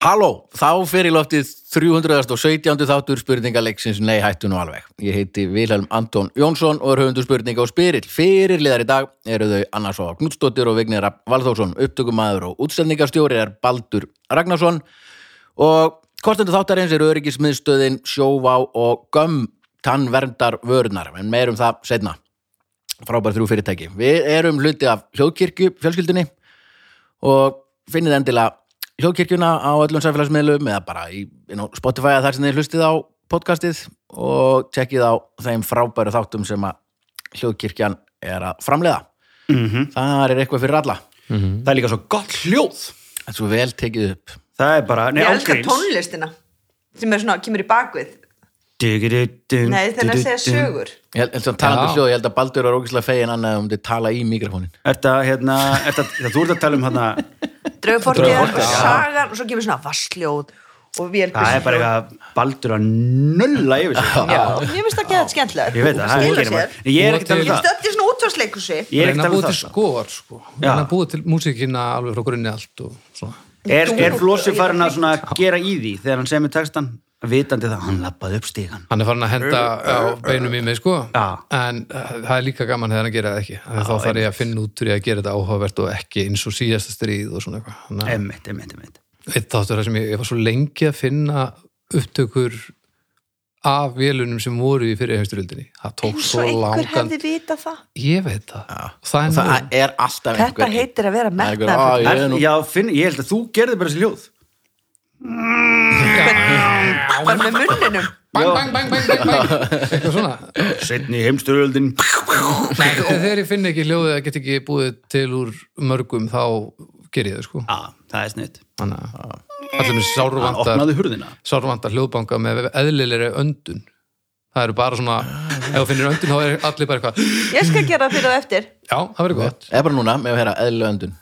Halló, þá fer í loftið 317. þáttur spurningaleiksins Nei hættu nú alveg. Ég heiti Vilhelm Anton Jónsson og er höfundur spurninga og spyrill. Fyrir liðar í dag eru þau Anna Svafa Knudsdóttir og Vignir Valþórsson. Upptökumæður og útsendingarstjóri er Baldur Ragnarsson og kostendur þáttarins eru öryggismiðstöðin Sjóvá og Gömm tannverndar vörunar, en meir um það setna. Frábær þrjú fyrirtæki. Við erum hluti af hljóðkirkju fjölskyldunni og finnið endilega hljóðkirkjuna á öllum samfélagsmiðlum eða bara í Spotify að þar sem þið hlustið á podcastið og tekkið á þeim frábæru þáttum sem að hljóðkirkjan er að framleiða. Mhm. Það er eitthvað fyrir alla. Það er líka svo gott hljóð Það er svo vel tekið upp. Það er bara, nei, Ég elskar tónlistina sem er svona, kemur í bakvið Nei, þegar að segja sögur Ég held að talandi Já. hljóð, ég held að Baldur er ógislega fegin annað um þið tala í mikrofónin. Þetta, hérna, þetta, þú ert að tala um hérna Draugafortið og sagan og svo kemur svona vassljóð og vél Það er bara eitthvað baldur að nulla yfir sig. Já, mér finnst það ekki þetta skemmtilegt. Ég veit það, það sér. En Ég er ekki að tala Ég það stöndi svona útvarsleikusi Ég er ekki reyna að að búa tala um til það skor sko. reyna að búa til músíkina alveg frá grunni allt og svona. Er, er Flossi farin að svona gera í því þegar hann semur textan vitandi það, hann lappaði upp stígan hann er farin að henda á beinum í mig sko. Já. en uh, það er líka gaman þegar hann gera það ekki. Að þá þarf ég að finna út úr ég að gera þetta áhugavert og ekki eins og síðasta stríð og svona eitthvað. Emmitt, emmitt, emmitt eitt þáttur þar sem ég, ég var svo lengi að finna upptökur af vélunum sem voru í fyrir heimstyrjöldinni það tók eins svo og einhver langan hefði vita það. Ég veit það, það er það er alltaf Þetta heitir að vera Það er einhver, metnaðarfull. "Á, ég er Er, nú- Já, finn, ég held að þú gerði bara þessi hljóð bara með munninum? Bang, bang, bang, bang, bang, bang. eitthvað svona. Setni heimsturöldin þegar ég finn ekki hljóðið að get ekki búið til úr mörgum þá ger ég það sko. Já, það er snitt að allir með sárvandar opnaði hurðina. sárvandar hljóðbanka með eðlilegri öndun. Það eru bara svona ef þú finnir öndun þá er allir bara eitthvað Ég skal gera fyrir það eftir. Já, það verður gott. Eða bara núna með að heyra eðlilega öndun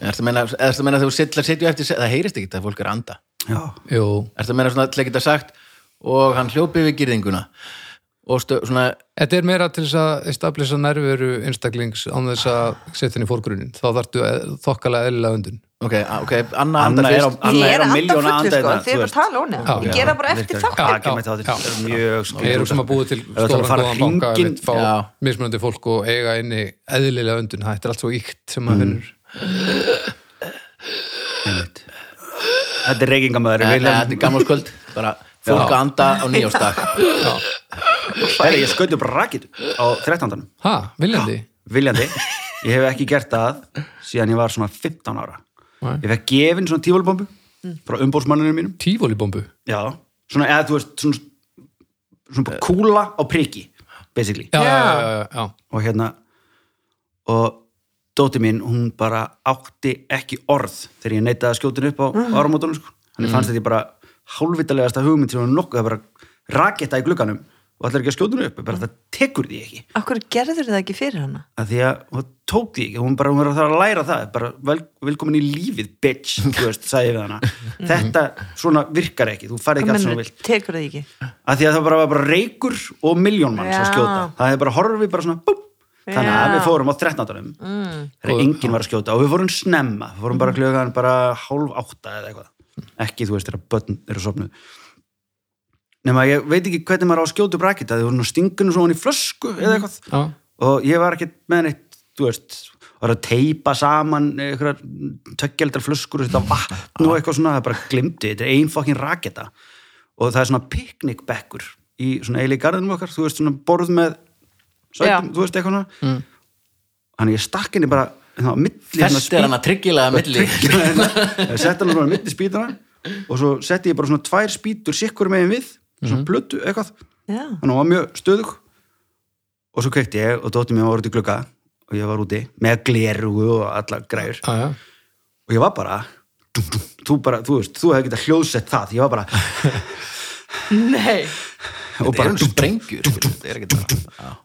Ertu að meina, að þegar þú sitju eftir það heyrist ekki það fólk er að anda. Já, Jú, Ertu að meina svona til að geta sagt og hann hljópi við gyrðinguna svona þetta er meira til þess að establisa nærveru einstaklings án þess að setja henni í fórgrunin þá þarftu þokkalega eðlilega öndun ok, ok, Anna Anna er á- Ég á að anda að anda sko hérna, Þið þú er að tala ónið Ég gera það bara eftir virkar. þáttir Já, ekki með þáttir. Já. Það er mjög Við erum sem að búið til að stóran góðan banka einmitt, fá mismunandi fólk og eiga inni eðlilega öndun, það er allt svo íkt sem Mm. maður finnur. Einmitt. Þetta er reykingamöður er gammalskvöld bara fólk að anda á nýjástag Heri, Ég skauti upp rakit á 13. ha, viljandi? Viljandi. Ég hef ekki gert það síðan ég var svona 15 ára. Nei. Ég fekk gefin svona tífólibombu frá umbóðsmanninu mínum. Tífólibombu Já, svona, eða þú veist svona, svona bara kúla á priki basically. Já, já, Já. já, já, já. og hérna og dóti mín, hún bara átti ekki orð þegar ég neitaði að skjóta henni upp á áramótunum sko. hann fannst þetta ég bara hálfvitalegasta hugmynd sem hún nokkuð að bara raketta í glugganum og ætlar ekki að skjóta henni upp bara það tekur því ekki. Akkur gerður það ekki fyrir hana? Að því að hún tók því ekki, hún bara hún var að þarf að læra það bara vel, velkomin í lífið bitch, þú veist, sagði við hana. Þetta svona virkar ekki, þú færði ekki sem þú Menur, vilt. Tekur það ekki. Að því að það bara var bara reykur og miljón manns að Já. skjóta. Það hefði bara horfið bara svona búp, þannig að við fórum á 13. Mm. þegar enginn var að skjóta og við fórum snemma, við fórum bara klukkan bara hálf átta eða eitthvað. Ekki þú veist þegar börn eru sopnuð nema ég veit ekki hvernig maður á að skjóta upp rakita því voru nú stinginu svona í flösku eða eitthvað. Já. og ég var ekki með neitt þú veist, var að teipa saman eitthvað tökkeldar flöskur og þetta vatn og eitthvað svona, það bara glimti. Þetta er ein fokkin raketa. Og það er svona piknikbekkur í svona eili garðinum okkar, þú veist, svona borð með sætum, Já. þú veist, eitthvað mm. þannig ég stakk henni bara á milli fest er hann að tryggilega milli. Ég setti hann bara á milli spýtana og svo setti ég bara svona tvær spýtur sikkur megin við, svona blötu eitthvað. Já, þannig að hún var mjög stöðug. Og svo kveikti ég og dóttir mér var út í glugga og ég var úti með gleru og allar græður Já, já. og ég var bara þú bara, þú veist, þú hefði getað hljóðsett það. Ég var bara, nei og bara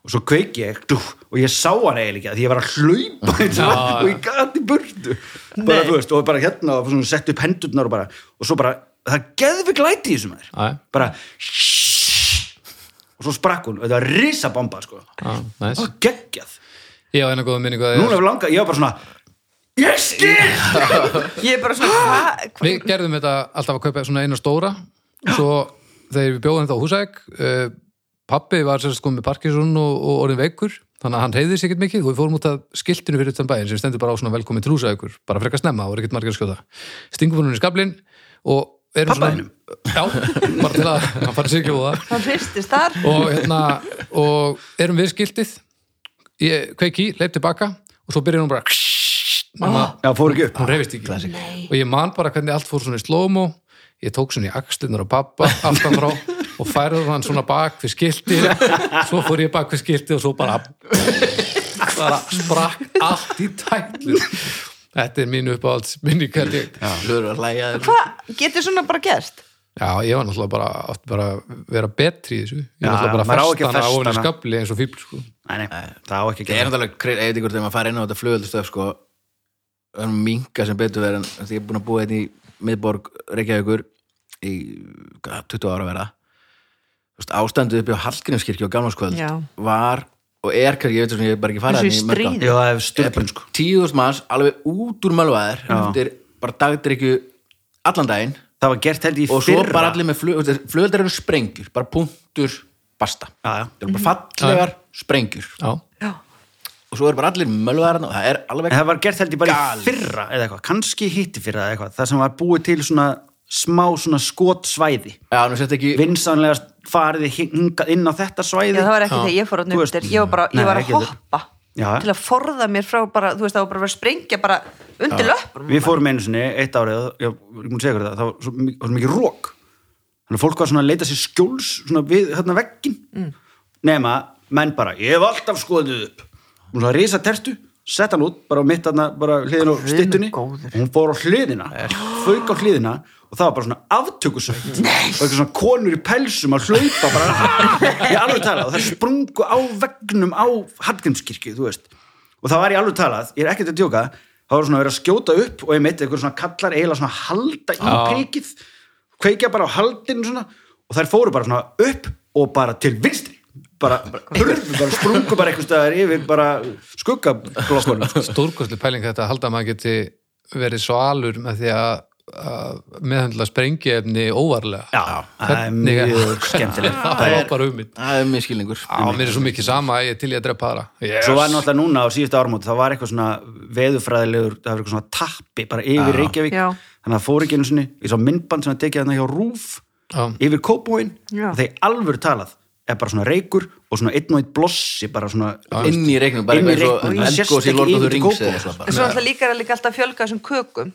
og svo kveiki ég og ég sá hann eiginlega ekki af því ég var að hlaupa eins og, og ég gati burtu. Bara, veist, og bara hérna og svona sett upp hendurnar og bara, og svo bara það geði við glæti í þessum já. bara og svo sprakk hún og þetta var risabomba sko. Það var geggjað. Ég á eina góða minningu að hefur langað, ég var bara svona ég skil! Ég er bara svona? Við gerðum þetta alltaf að kaupa svona eina stóra svo þegar við bjóðum þetta á húsæk. Uh, pappi var sérst sko með Parkinson og, og orðin veikur þannig að hann reyði sér ekkert mikið og við fórum út að skiltinu fyrir utan bæinn sem stendur bara á svona velkomin til húsækur bara frekar snemma og er ekkert margir að skjóta. Stingum hún í skablin og erum Pabba Já, bara til að hann farið sér ekki á það Hann og, hérna, og erum við skiltið. Ég kveiki, leip tilbaka og svo byrjar hún bara Mamma, já, fór ekki upp. Hún reyfist ekki. Og ég man bara hvernig allt fór svona í slómo ég tók svona í axlunar á pappa aftan frá og færði hann svona bak við skiltið svo fór ég bak við skiltið og svo bara bara sprakk allt í tætlu þetta er mín uppáhalds minni hvernig já. Hlur að hlæja þér. Hvað getur svona bara gerst? ég var náttúrulega bara átt bara að vera betri í þessu ég Já, var náttúrulega á bara að festana í hana. skabli eins og fíbl sko. nei, nei, það á ekki að Það er náttúrulega, kre- ég veit ekki hvort þegar maður fara inn á þetta flugöldustöf sko, það er minga sem betur verið en ég er búin að búa hérna í miðborg Reykjavíkur í hvað, 20 ára veist, ástandið uppi á Hallgrímskirkju á gamlarskvöld Já. var og er kannski, ég veit sem ég bara ekki og í styrpun sko tíu þúsund manns alveg út úr mölvaðir eftir bara dagdrykju allan daginn. Það var gert held í og svo fyrra. bara allir með flug flugöldar eru sprengjur, bara punktur basta, já, já. það eru bara fallegar sprengjur. Já, Já, og svo eru bara allir mölvaðir og það er alveg það var gert held í bara í fyrra eða eitthvað, kannski hitti fyrra eða eitthvað það sem var búið til svona smá svona skotsvæði. Já, nú sett ekki vinsanlega farið inn á þetta svæði. Já, það var ekki þegar ég fór veist, nefndir. Ég var bara, nei, ég var að hoppa Já. til að forða mér frá bara, þú veist, það var bara að sprengja bara undir löpum við fórum einu sinni eitt árið já, ég mun segja ykkur það, það var svo, mi- var svo mikið rók þannig að fólk var svona að leita sér skjóls svona við hérna veggin mm. nema, menn bara, ég hef alltaf skoðið upp hún svona risa tertu sett hann út, bara á mitt þarna bara hliðin á góður. og hún fór á hliðina, fauk á hliðina og það var bara svona aftökusveit og eitthvað svona konur í pelsum að hlaupa bara, ég alveg talað. Og það sprungu á veggnum á Hallgrímskirkju, þú veist. Og það var í alveg talað, ég er ekkert að djóka það var svona verið að skjóta upp og ég mitt eitthvað svona kallar eiginlega svona halda í prikið kveikja bara á haldinu svona. Og þær fóru bara svona upp og bara til vinstri bara, hurfu, bara sprungu bara eitthvað staðar yfir bara skuggaglokkunum stórkostli pæling þetta að halda að maður geti verið svalur með því að, meðhandla sprengiefni óvarlega. Já, það er mjög skemmtilegt. Það var bara ummynd það er miskilningur á mér er svo mikið sama að ég er til ég að drepa aðra. Yes. Svo var náttúrulega núna á síðustu ármóti það var eitthvað svona veðufræðilegur það var eitthvað svona tappi bara yfir Reykjavík. Já. þannig að það fór ekki einu sinni. Ég sá myndband sem að tekja þarna hjá Rúf Já. yfir Kópóin Já. og þeir alvöru talað er bara svona reykur og svona einn og einn blossi bara svona inn í reiknum, bara eins og eldgós í ekki Lord of the yfir til Rings en bara. svo alltaf líka er líka alltaf fjölga þessum kökum.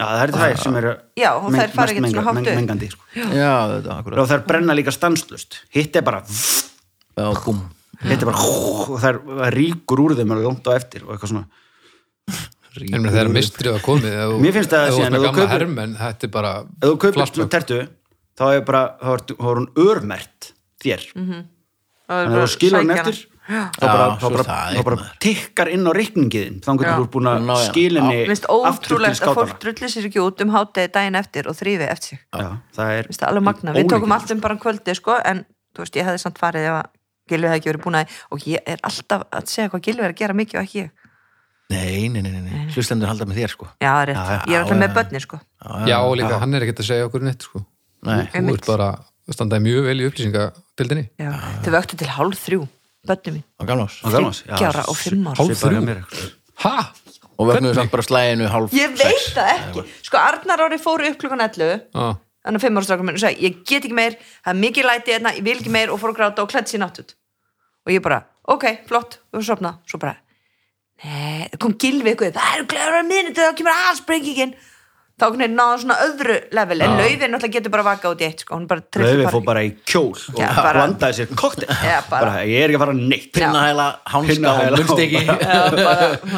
Já, það eru þær sem eru Já, og þær fara ekkert svona hátt upp. mengandi sko. já, þetta, og akkurat þær brenna líka stanslust hitt er bara hitt er bara og þær ríkur úr þeim alveg langt á eftir og eitthvað svona. En með þeirra mistrið að komið Mér finnst það með ef þú gamla kaupir- hermenn þetta er bara ef þú kaupir svona tertu þá er bara, þá er, þá er hún örmert þér. Þannig að þú skilur hann eftir. þá bara, Já, þá bara, það þá bara tikkar inn á reikningiðin þá getur þú búin að Ná, já. skilinni Mér finnst ótrúlegt að fólk drullir sér ekki út um hátegi daginn eftir og þrýfi eftir sig. Er Mér finnst það alveg magna, við tókum allt um bara um kvöldi sko, en þú veist, ég hefði samt farið ef að Gilvi hefði ekki verið búin að og ég er alltaf að segja hvað Gilvi er að gera mikið og ekki ég. Nei, nei, nei, nei, nei. hlustendur halda með þér sko. Já, rétt, Já, já, ég er alltaf með börni sko. Já og líka hann er ekkert að segja okkur neitt sko. Nei. þú ert bara að standa mjög vel í upplýsingadildinni Já, þau vöktu til hálf þrjú, börni mín. Ára og fimm ára. Hálf þrjú? ha? og vögnuðu samt bara slæginu hálf Ég veit það ekki, sko Arnar ári fóru upp klukkan 11 Ah. þannig að fimm ára strákum minn og sagði, ég get ekki meir. Það er mikið læti hérna, ég vil ekki meir. Og fór að gráta og klætt sér náttútt og ég bara, ok, flott, og sopna svo bara, nei, það kom gilvi eitthvað, það eru glæður að minni þá kemur allsprengingin þá náðu svona öðru level, en laufin náttúrulega getur bara vaka út í eitt, sko, bara fór bara í kjól og bara- blandaði sér bara- ég er ekki að fara neitt. Pinnahæla, hánska og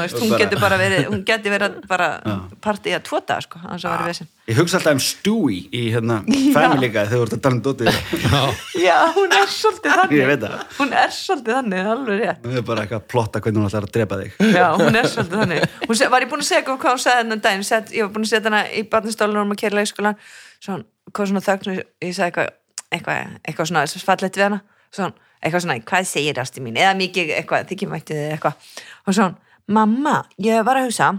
veist, hún Bara- getur bara verið hún getur verið bara partí að tvo dag, sko, annars að vera vesinn ég hugsa alltaf um Stewie í hérna Family Guy þegar þú ert að tala um dótið Já, hún er svolítið þannig. Ég veit það. Hún er svolítið þannig, alveg rétt. Það er bara eitthvað að plotta hvernig hún ætlar að drepa þig. Já, hún er svolítið þannig. Hún var ég búin að segja hvað hún sagði þennan daginn? Sett, Ég var búin að setja hana í barnistólunum að kera leikskólan Svo hann, hvað svona þögn og Ég sagði eitthvað, eitthvað, eitthvað svona svo fallegt við hana. Svo hann, eitthvað svona, hvað segir ásti mín? Eða mikið eitthvað, þykir mætti þið eitthvað. Og svo hann, mamma, ég var að hugsa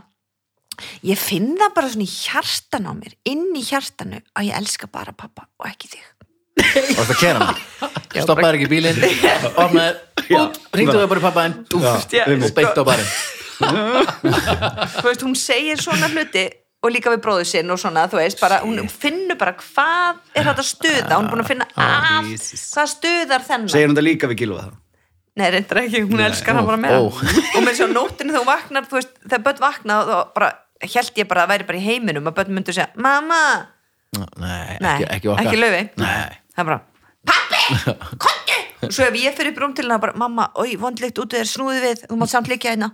ég finn það bara svona í hjartan á mér inn í hjartanu að ég elska bara pappa og ekki þig. Og það kera hann stoppaði ekki bílinn. Opnaði, ringdu þau bara í pappa en Já, og beitt á barinn. Þú veist, hún segir svona hluti og líka við bróðu sinn og svona, þú veist, bara, hún finnur bara hvað er þetta stuða, hún er búin að finna að, Jesus. hvað stuðar þennan. Segir hún það líka við Gilva það Nei, reyndar ekki, hún elskar hann bara með ó. og með svo nóttinu þú vaknar þú veist, þegar börn vakna þá bara held ég bara að væri bara í heiminum að börn myndu segja, mamma, nei, ekki, ekki okkar. ekki nei, það er bara, pappi, konti og svo ef ég fyrir brúm til hennar bara, mamma, oi, vondlikt út þér snúði við þú mátt samt líka hérna.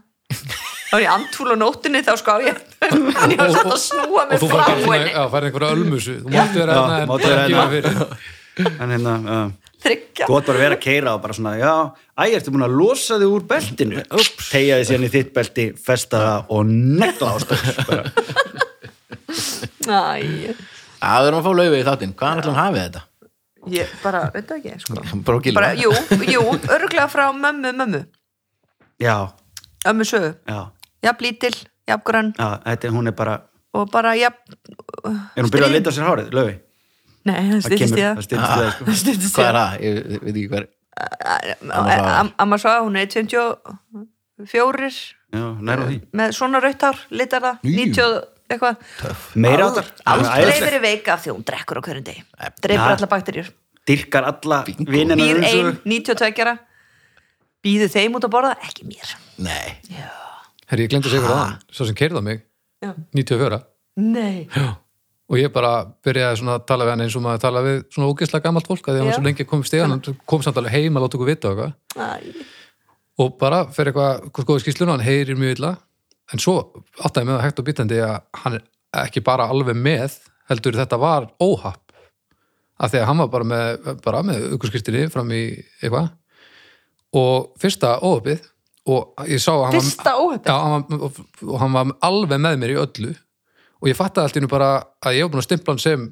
Þá er ég andfúl á nóttinu þá sko ég hann ég var satt að snúa og mig þú frá henni. Já, fær einhverja ölmusu. Þú máttu vera Já, hérna. en hérna. Þryggja þú átt bara að vera að keira og bara svona, já, æ, ertu búin að losa þig úr beltinu? Tegja þig síðan í þitt belti, festa það og negla ástöð bara, Æ, að við erum að fá laufi í þáttinn. Hvaðan ætlum hafið þetta? ég bara, veit það ekki sko. bara bara, jú, jú, örglega frá mömmu, mömmu. Já, ömmu sögu, já, jafn lítil jafn grönn. Já, þetta, hún er bara og bara jafn er hún byrjað að lita sér hárið, löfi nei, það styttist í það. það í það, sko. Það styttist í hvað er það? Það? ég veit ekki hver Amma Svava. Am- amma Svava, hún er 24 já, nær á því. Með svona rauttár, litar það. Jú. 90 eitthvað. Meira áttar, aldrei verið veika af því hún drekkur á hverjum degi. Dreipur Ja. alla bakterjur dyrkar alla vinina býr ein, 92 býðu þeim út að borða, ekki mér. Nei, herri, ég glemdi að segja ykkur aðan, svo sem keirði á mig Já. 94 nei, Já. Og ég bara byrjaði svona að tala við hann eins og maður tala við svona ógeðslega gamalt fólk að því að hann svo lengi að koma í stegan hann kom samt alveg heim að láta okkur vita og eitthvað. Og bara fyrir eitthvað hvað skoði skýsluna, hann heyrir mjög illa. En svo áttaði með það hægt og býtandi að hann er ekki bara alveg með heldur þetta var óhapp. Af því að hann var bara með, bara með aukurskýrstinni fram í eitthvað. Og fyrsta óhappið og ég sá að hann fyrsta var, já, og, og hann var alveg með mér í öllu og ég fattaði allt í nú bara að ég var búin að stimpla hann sem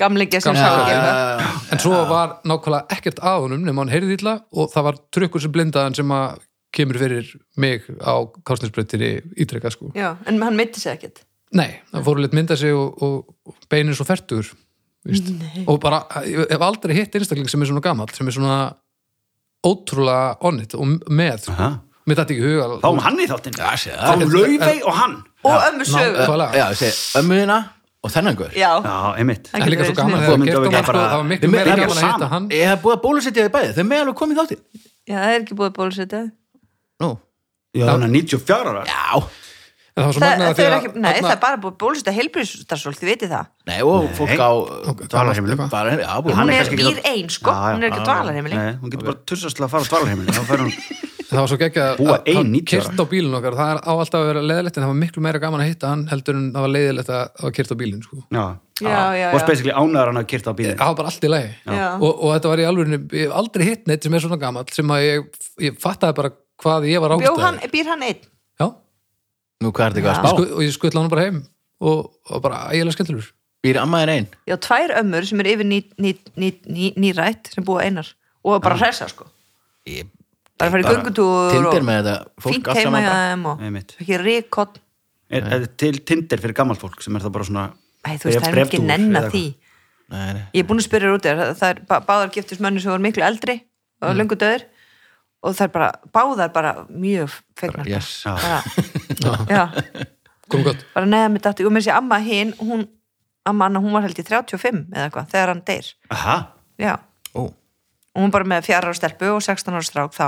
gamlingi sem sá ekki en svo var nákvæmlega ekkert að honum nema hann heyrði illa og það var trukkur sem blindaðan sem að kemur fyrir mig á kásninsbreytinni ítrekka sko. já, en hann mitti sig ekkert? Nei, það fóru lit mynda sig og, og, beinin svo fertur og bara, ég hef aldrei hitt einstakling sem er svona gamall, sem er svona ótrúlega onnit og með sko. Mér þetta ekki í huga fáum hann í þáttinn? Fáum laufey og hann og ömmu sögu. Nákvæmlega já, segi ömmuðina og þennan guður já, einmitt. Það en líka svo gaman þegar það sko, bara- það var miklu meira gaman að hitta hann. Ég hef búið að bólusetja þið bæði. Þau með alveg komið þáttinn. Já, það er ekki búið bólusetja nú, já, hann er 94 ára. Já, en það er að ekki, nei, það er bara búið bólusetja heilbríðstarfsfólk, þið vitið það. Nei og fólk á dvalarheimilum. hún er er býr ein, sko, hún er ekki dvalarheimili. Nei, hún getur bara tursast til að fara á dvalarheimilin þá fær hún það var svo geggja 90 ára. kyrt á bílun okkar, það er á alltaf að vera leðilegt en það var miklu meira gaman að hitta hann heldur en það var leiðilegt að var kyrt á bílun sko. já, Já, já, og basically ánæður hann að kyrta á bílinn. Það var bara allt í lagi. Og, og þetta var í alveg, ég hef aldrei hitt neitt sem er svona gamall sem að ég, ég fattaði bara hvað ég var Bjó hann, ástæði býr hann einn? Já, er að Sku, og ég skuttla hann bara heim og, og bara ægilega skemmtilegur. Býr ammaðin einn? Já, tvær ömmur sem er yfir ný, ný, ný, ný, nýrætt sem búa einar og bara hressa sko. Ég- bara að fara í göngutúr tindir með þetta fólk fínt heima hjá bara. þeim og ekki ríkott er, er til tindir fyrir gammalt fólk sem er það bara svona Æ, þú veist, það er ekki nenn að því. Nei, nei. ég er búin að spyrja út það. Það er bá- báðar giftist mönnu sem voru miklu eldri og mm. löngu döður og það er bara, báðar bara mjög fegnar. Yes. Bara, já, komum gott. Bara neða mitt aftur og með þessi amma hinn, hún amma Anna, hún var held í 35 eða eitthvað, þegar hann deyr. Aha, já, Ó, og hún bara með fjara ára stelpu og 16 ára strák þá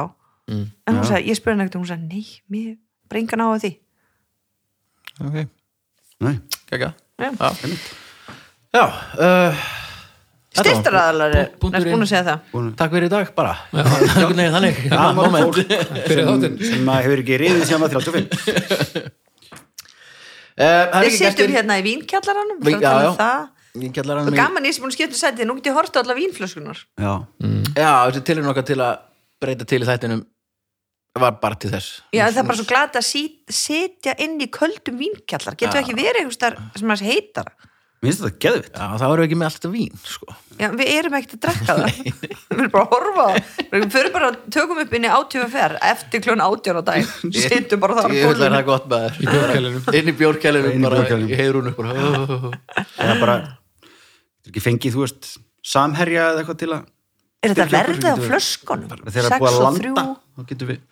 Mm. en hún sagði, ég spurði henni ekkert og hún sagði, nei, mér bringa ná að því. Ok, nei. Gegga Já. Já, já uh, þetta var- styrtaraðalar er Pú- punkturinn. næst búin að segja það. Takk fyrir í dag bara. Veginn þannig. Moment. fólk Fyrir þáttinn. sem, sem að hefur ekki riðið sem að 35 Eh, það er við ekki sittum hérna í vínkjallaranum Vín- já, um það. og gaman ég sem búin að skipta sæti nú get ég horta allar vínflöskunar já, Já, þessi tilurinn okkar til að breyta til í þættinum var bara til þess. Já það er bara svo glata að sit- sitja inn í köldum vínkjallar getur ekki verið einhvers þar sem að heitara Mér finnst þetta geðvitt Já, þá erum við ekki með alltaf vín, sko. Já, við erum ekkert að drekka það. Við erum bara að horfa það. Við fyrir bara að tökum upp inn í átífafer eftir klun átján á dag Sittum bara þar Ég vil það gólfinu gott með þér. Inn í bjórkælinum, Inn í bara bjórkælinum. í heyrunum. Bara, er ekki fengið, þú veist samherja eða eitthvað til að Er þetta verðið á getur við- flöskunum? þegar það er 6 búið að og landa 3 þá getum við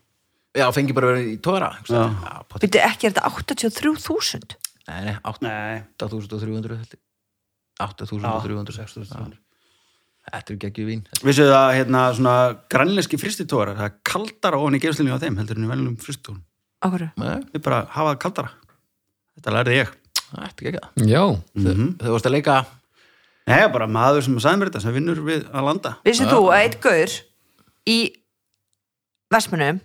já, fengi bara verið í tóra. Býttu ekki, er þetta 83.000? Nei, nei, Nei, 8.300 held ég. 8.300, 6.300. Þetta er ekki vín. Vissu það hérna svona grænleski fristitórar, það er kaldara ofan í gefslinni á þeim heldur en í velnum fristitórum. Akkur? Nei, Við bara hafa það kaldara. Þetta lærði ég. þetta er það. Já, Þau varst að leika Nei, bara maður sem sagði mér þetta sem vinnur við að landa. Vissið þú að eitt gaur í Vestmunum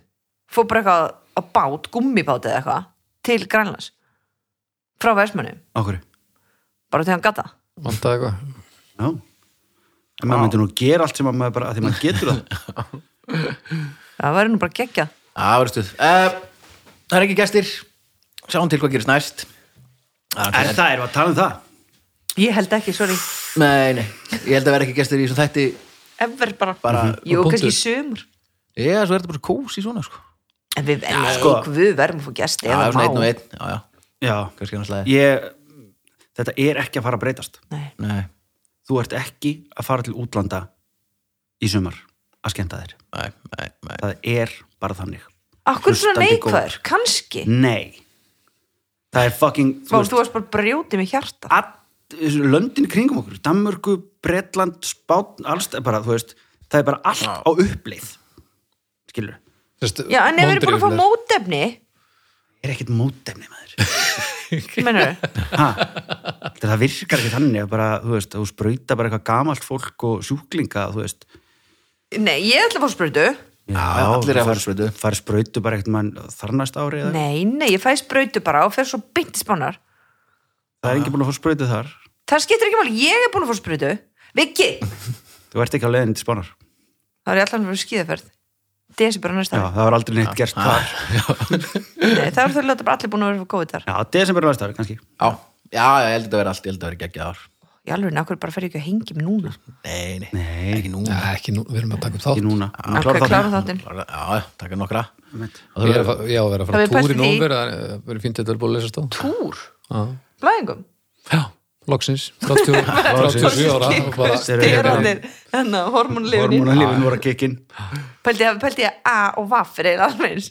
fór bara eitthvað á bát, gummibát eða eitthvað til Grænlands frá Vestmunum, Okkur. bara til hann gata vantaði eitthvað. Já. En maður myndi nú gera allt sem að maður bara, að því maður getur það. það væri nú bara geggja Já, verður stuð. Uh, það er ekki gestir. Sjáum til hvað gerist næst. Það En það er að tala um það. ég held ekki, sorry, Nei, nei, ég held að vera ekki gestir í þessum þætti ever bara, Bara- jú, og kannski í punktur. sumur Já, svo er þetta bara kós í svona, sko en við, nei, sko. við verðum að fá gesti Já, ef það svona einn og má. einn, já, já, Já. kannski hann slæði Ég, þetta er ekki að fara að breytast. Nei. Nei, Þú ert ekki að fara til útlanda í sumar að skemmta þér. nei, nei, nei Það er bara þannig. Akkur svona neikvæður, kannski Nei. Það er fucking, Vá, þú veist, þú varst bara brjótið með hjarta all, löndin kringum okkur, Danmörku, Bretland, Spátn, alls, bara, þú veist, það er bara allt á uppleið. Skilur, Sest, Já, en ef við erum búin að fá mótefni er ekkert mótefni maður. Það virkar ekki þannig, að bara, þú veist, þú sprauta bara eitthvað gamalt fólk og sjúklinga, þú veist. nei, ég ætla að fá sprautu Já, allir eru að fara sprautu. Fari sprautu bara eitthvað mann þarnast ári eða? Nei, nei, ég fæ sprautu bara og fer svo beint í spánar Það er enginn búin að fá sprautu þar. Það skiptir ekki máli, ég er búin að fá sprautu Viki, Þú ert ekki á leiðin til spánar. það er allan fyrir skíðaferð Desi bara næsta Já, ári. það var aldrei neitt gert þar. Nei, það er það ljóta bara allir búin að vera fyrir COVID þar. Já, desember næsta ári kannski. Já, já, ég held að þetta vera allt, ég held að vera geggjað ár. Í alveg, nákvæm bara fer ég ekki að hengi mig núna? Nei, nei, Nei, ekki núna. Já, ekki nú, við erum að taka upp ekki þátt. núna. Ok, Klára þáttinn. Já, já, taka nokkra. Ég er að já, vera að fara túr í nómver, það verður fínt að þetta er búið að lesa stóð. Túr, Já, blæðingum? Já, loksins, 30 37 ára. Hérna- hormonlifinni Hormonalífin voru að kikkin. Pældi ég, ég A og vaff er eiginlega alveg eins.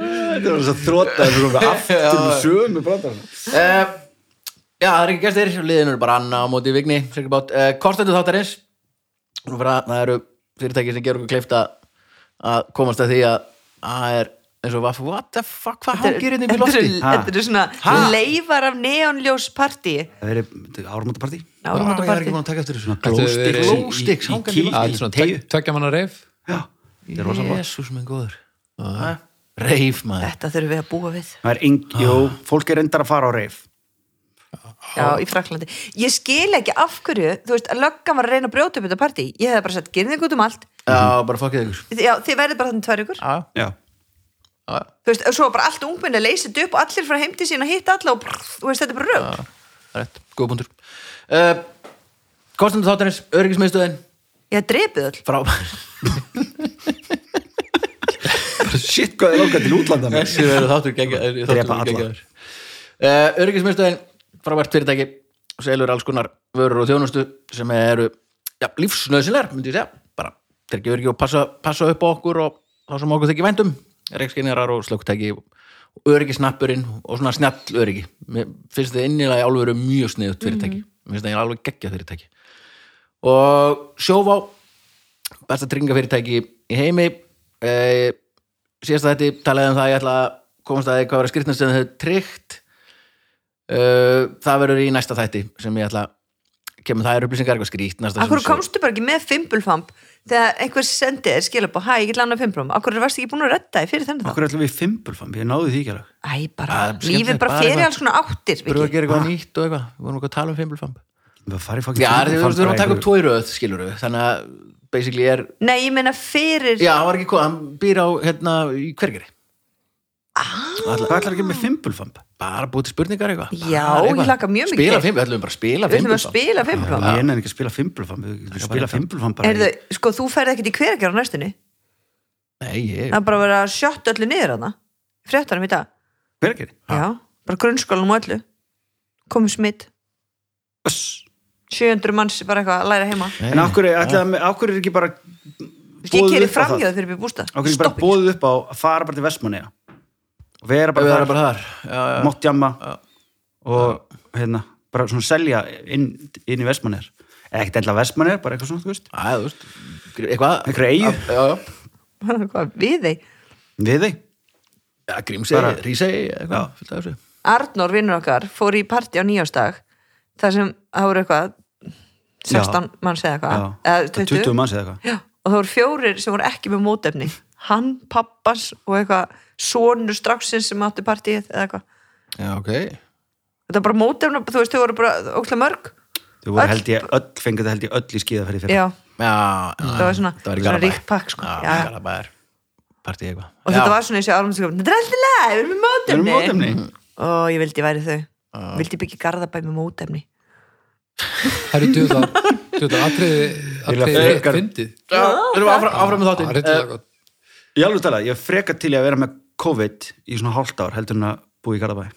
Þetta var svo þrótað þegar við aftur með sömu brandarinn. uh, Já, það er ekki gestir, liðin eru bara Anna á móti Vigni, sikkert bát. Uh, Kostendur þáttarins Nú fyrir að það eru fyrirtæki sem gerur okkur kleift að að komast að því að það er eins og what, the fuck, hvað hangir hérna í lofti? þetta eru svona Ha? leifar af neonljósparti Það er ármótapartí. Já, ég er ekki búin að taka eftir þessu glowsticks verið- í- er teygju. tveggja manna reif. Er. Jésús minn góður? Reif maður Þetta þurfum við að búa við er jú, fólk er endar að fara á reif. Já, í Fraklandi. Ég skil ekki af hverju, þú veist, að löggan var að reyna að brjóta upp þetta partí. Ég hefði bara sagt, gerðið ykkur út um allt. Já, bara fokkið ykkur Já, þið verðið bara þannig tvær ykkur. Já, Þú veist, og svo bara allt ungminni leysið upp og allir frá heimti sín að hitta alla og brrr, þú veist, þetta er bara rögg. það er rétt, góð punktur uh, Kostendur þáttarins, öryggismiðstöðin Ég drepið öll. frá Shit, hvað er lókað til útlanda með? Þessi verður þáttur geggjaður. uh, Öryggismiðstöðin frábært fyrirtæki selur alls konar vörur og þjónustu sem eru ja, lífsnöðsynlegar, myndi ég segja bara tryggja öryggi og passa, passa upp á okkur og þá sem okkur þykir vændum reikskinjarar og slökkutæki og öryggisnappurinn og svona snjall öryggi mér finnst þið innilega í álveru mjög sniðut fyrirtæki. Mér finnst það alveg geggjað fyrirtæki. Og sjófá besta tryggingafyrirtæki í heimi. E, síðast að þetta talaði um það að ég ætla að komast að því hvað var að skrifna sem þau tryggt. E, það verður í næsta þætti sem ég ætla kemur. Það er upplýsingar eitthvað næsta Akkur komstu bara ekki með fimbulfamp þegar einhver sendið er skilja búið, hæ, ég get lánað fimbulfamp. Akkur varst ekki búin að redda þið fyrir þennan þá? Okkur ætlum við fimbulfam, ég náði því ekki alveg. Æ, bara, er lífið bara bara fyrir alls konar áttir. Búið að Viki. gera eitthvað nýtt og eitthvað við vorum að tala um Við fokkin já, við við erum að taka upp tvo í röð, skilur við þannig að basically er Nei, ég meina fyrir... já, hann var ekki hvað, hann býr á hérna í hvergeri Hvað ætlar að gera með fimbulfamb? bara búið til spurningar eitthvað. Já, Bara ég hlakka mjög mikið. spila fimm, við ætlum bara að spila Við ætlum að spila fimmfram Ég er ekki að spila fimbulfamb Við spila fimbulfamb bara Heyrðu, í- sko, þú ferð ekkert í hveragjara á næstunni? Nei, ég, Það er bara að vera að sjötta öllu niður hana Fréttarum í dag. Hver ekki? Já, bara grunnskólanum og öllu. Komið smitt Öss. 700 manns bara eitthvað að læra heima. En ákveður er ekki bara keri upp á það? bóðið upp á að fara bara til Vestmanniða vera bara þar, bara þar. Já, já. mátt jamma. Og hérna bara svona selja inn, inn í Vestmanniðar ekkert ella Vestmanniðar, bara eitthvað svona, þú veist. Æ, þú veist, eitthvað Einhverja eyju? já, já, Hvað, við þeir við þig já Grímsey, Bara- Rísey, eitthvað Arnór vinnur okkar fór í partí á nýjástag þar sem það voru eitthvað 16 manns eða eitthvað. Já, eða 20, 20 manns eða eitthvað. Já, og það voru fjórir sem voru ekki með mótefni. Hann, pappas og eitthvað sonur stráksins sem átti partíið eða eitthvað. Já, ok. Þetta var bara mótefna, þú veist, þau voru bara ókslega mörg. Þau voru held ég, öll fengið þetta held ég öll í skíðaferði fyrir já, já, já, það var svona, það var í svona ríkt pakk sko. já, já, já. Garabæðar partí eitthvað. Og þetta var svona eins og árum þetta er alltaf leið, við erum með Við erum mótefni mótefni. Og ég vildi væri þau. Vildi byggja garðabæ með mótefni? Það eru atriði, atriði frekar- rétt fyndið. já, erum við áfram, áfram með Það er þáttinn Eh. Ég alveg tala, ég er freka til í að vera með COVID í svona hálft ár heldur en að búa í Garðabæ?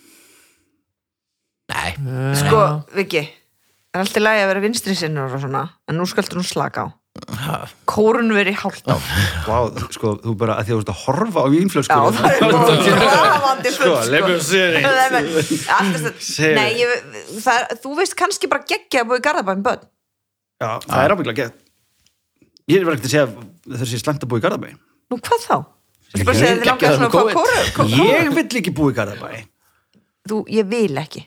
Nei, sko, Viki það er alltaf lægi að vera vinstri sinnur og svona en nú skaldur hún slaka á. Ha, kórun veri hálft á Vá, sko, þú bara, að því að þú veist að horfa á Já, vínflöskur það er grafandi Sko, við sér Alltaf, Segðu. nei, ég, það, er- þú veist kannski bara geggja að búið í garðabæn börn. Já, það er ábygglega gett Ég er verið ekki að segja að það sé slæmt að búa í Garðabæ. Nú hvað þá? Segja þið langar svona með að fá COVID. kóru kó- Ég vill ekki búa í Garðabæ. Þú, ég vil ekki.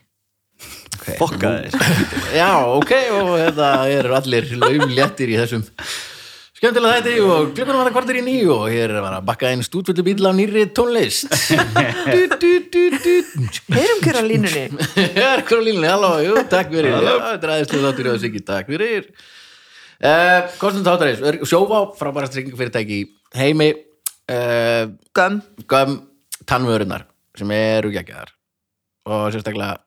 Fokka þér já, ok og þetta eru allir laumléttir í þessum skemmtilega þetta og klukkunum var það kvartir í nýju og hér er að bakka einn stúdvöldu bíl af nýri tónlist. Du, du, du, du. heyrum hver á línunni? Er hver á línunni, halló, jú, takk fyrir. Já, þetta er aðeins þáttur og sikki, takk fyrir. Uh, Kostum þáttarins. Sjóvá, frábæra stryggingafyrirtæki í heimi uh, göm, Göm tannvörunar sem eru geggjaðar. Og sérstaklega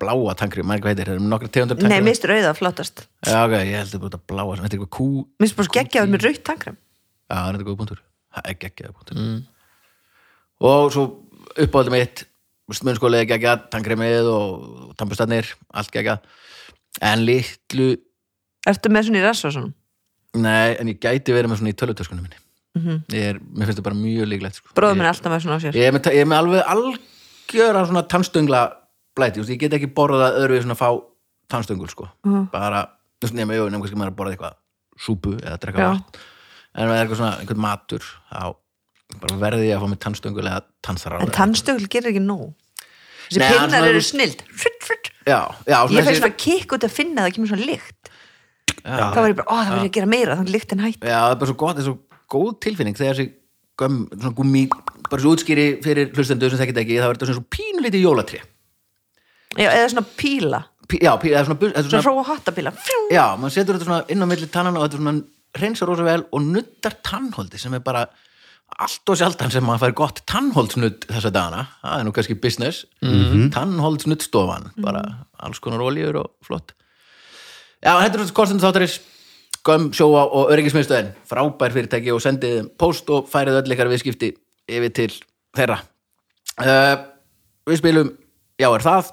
bláa tankrið, maður hvað heitir, það eru nokkra tegundar nei, tankrið mist rauða flottast. Já, ok, ég held að búið að bláa þetta er eitthvað kú Já, mist bara geggjaður með rautt tangram það er góð punktur. Það er geggjaða punktur. Og svo uppáhaldum mitt smunskólið geggjað, tankremið og tampustannir, allt geggjað. En litlu ertu með svona í rasva svona Nei, en ég gæti verið með svona í tölutöskunum minni ég er, Mér finnst þetta bara mjög líklegt sko. bróður ég, minn er alltaf með svona á sér ég, er með, ég er með alveg algjöra svona tannstöngla blæti, ég get ekki borðað öðru við svona fá tannstöngul sko. bara, þú veist, nema, jú, nema kannski maður að borða eitthvað súpu eða drekka Já. vatn en það er eitthvað svona, einhvern matur þá bara verði ég að fá með tannstöngul eða tannsþráð en tannstögl gerir ekki nóg þessi Nei, pinnar eru snild frutt, frutt. já, já, ég þessi- svona kikk út að finna að það kemur svona lykt Já. þá var ég bara, ó það verður að gera meira þannig lykt en hætt Já, það er bara svo gott, það er svo góð tilfinning þegar þessi göm, svona gummi bara svo útskýri fyrir hlustendur sem þekkit ekki þá er þetta svona svo pínulítið jólatri Já, eða svona píla, Pí, Já, pí, það er svona, er svona svona hróa hattapíla. Já, maður setur þetta svona inn á milli tannan og þetta er svona reynsar rosa vel og nuttar tannholdi sem er bara allt og sjaldan sem maður fær gott tannholdsnutt þessa dagana, það er nú kannski business. Mm tannholdsnuttstofan bara alls konar oljur og flott. Já, þetta er svona kostum þáttaris göm sjóa og öryggismiðstöðin. Frábær fyrirtæki og sendið þeim post og færið öll ykkar viðskipti yfir til þeirra. Uh, Við spilum Já er það?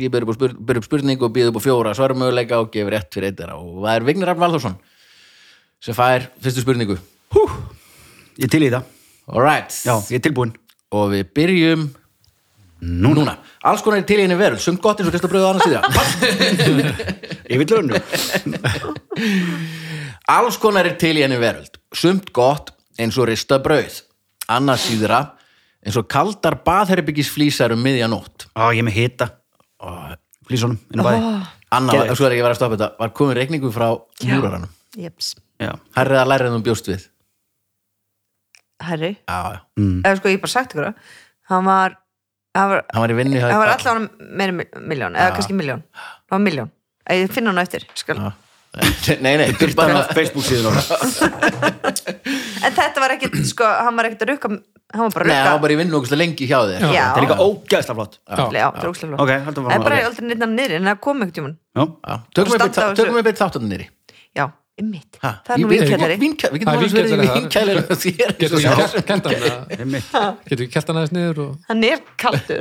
Ég byrja upp, á spur, byrja upp spurning og býð upp á fjóra svarmöguleika og gefur rétt fyrir eitthvað og það er Vignir Arn Valþórsson sem fær fyrstu spurningu. Hú, ég til í það. Alright, Já, ég er tilbúin og við byrjum núna, núna. Alls konar er til í henni veröld, sumt gott eins og Krista Bröðu annars síðan Ég vil önnu Alls konar er til í henni veröld. Sumt gott eins og rista brauð annars síðra eins og kaldar baðherbyggis flýsar um miðjanótt Á, ég með hita. Flýsonum, inn á bæði Anna, Geðveikt. var, svo er ekki vera að stoppa þetta. Var komin reikningu frá múraranum Jeps, Já, Herrið að læra en þú bjóst við. Herri? Já, já, eða sko ég bara sagt ykkur það. Hann var hann var, hann var í vinnu hjá hann var allavega meira miljón eða kannski miljón, hann var miljón ég finna hann á eftir, skal Já. Nei, nei, bara, hann á Facebook síðan en þetta var ekkit, sko, hann var ekkit að rukka hann var bara Nei, rugga það var bara í vinnu okkur lengi hjá þér. Þetta er líka ógæðslega flott. Það er bara aldrei neitt hann niður en það kom ekkert já, Já. Tökum við beitt- við þáttan nýri já, ymmit, það er nú Vínkjall- Við Það getum alveg verið í vinkjælari Já. við kent hann eða- einmitt. Getur við kelt hann aðeins niður og hann er gott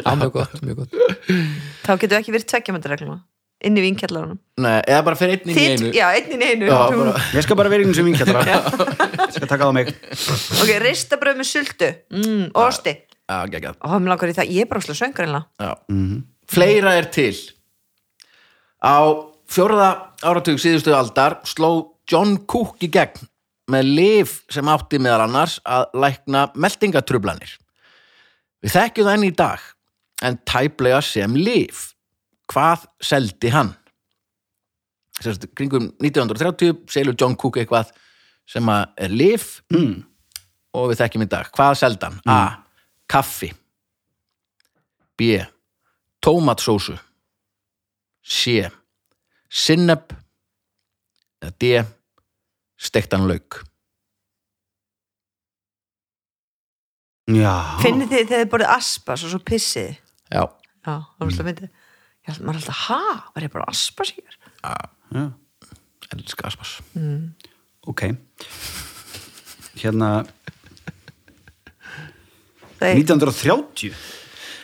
þá getur ekki verið tveggjamöndaregluna inn í vinkjallarunum Nei, eða bara fyrir einn inn í einu. já, einn inn í einu. Já, bara- ég skal bara vera einu sem vinkjallra ég skal taka það á mig. Ok, ristabröð með sultu. Mm, osti, Já, geggjað. og mér langar í það. Ég er bara slá söngur einlega Já. Fleira er til. Á fjórða áratug síðustu aldar sló John Cook í gegn með lif sem átti meðal annars að lækna meldingatrublanir Við þekkjum það enn í dag en tæplega sem lif Hvað seldi hann? Sérst, kringum 1930 selur John Cook eitthvað sem er lif mm. og við þekkjum í dag. Hvað seldi hann? A. Kaffi B. Tómatsósu C. Sinneb D. Stektan lauk já, finnið þið þegar þið borðið aspas og svo pissið Já, já, það var alltaf myndið ég held maður alltaf, ha, var ég bara aspas hér? Já, elska aspas. Ok. Hérna það er 1930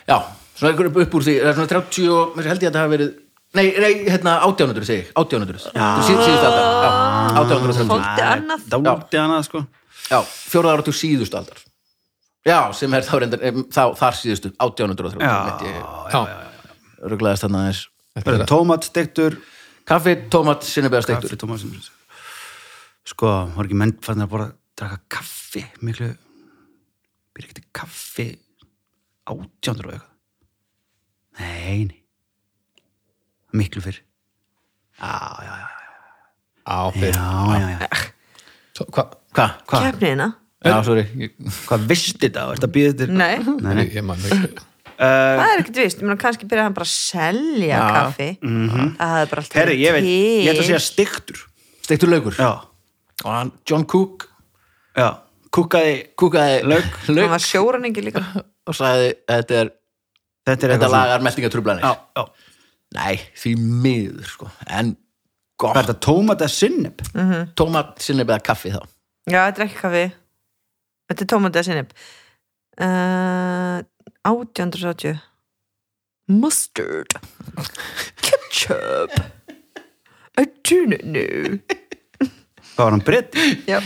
Já, svona einhver upp, upp úr því það er svona 30 og mér held ég að það hafi verið Nei, nei, hérna 1800 segi ég, 1800 Já, síðustu aldar, já, 1830 Fólkti annað. Dálítið annað sko. Já, fjóraða áratug síðustu aldar. Já, sem er þá reyndar þá, þar síðustu, 1830 já, mitt ég Já, rugglaðist þarna aðeins. Þetta tómat stektur Kaffi, tómat, sinnebeða steiktur. Kaffi, tómat sko, var ekki menn fann að bara draka kaffi miklu? Býr ekki til kaffi átjándur og eitthvað? Nei, nei. Miklu fyrr. Já, já, já, á já, fyrir já, já, já. Hvað? Hvað? hvað, keppniðina Já, sorry. Hvað vist þetta? Og ert að býða þetta nei, nei, nei. Ég, ég man ekki það er ekkert vist, kannski byrja hann bara að selja Já. kaffi. Það hefði bara alltaf herri, ég veit, ég ætla að segja já, Og hann, John Cook. Já, kúkaði kúkaði Lauk. hann var sjóraningi líka. Og sagði þetta er þetta er þetta lagar meltingatrublanir já, já, Nei, því miður sko. En gott. Þetta tómat eða sinneb Tómat, sinnebeða kaffi þá. Já, þetta er ekki kaffi. Þetta er tómatið að sinnib uh, 1870 mustard. Ketchup. I don't know hvað var hann breytt já,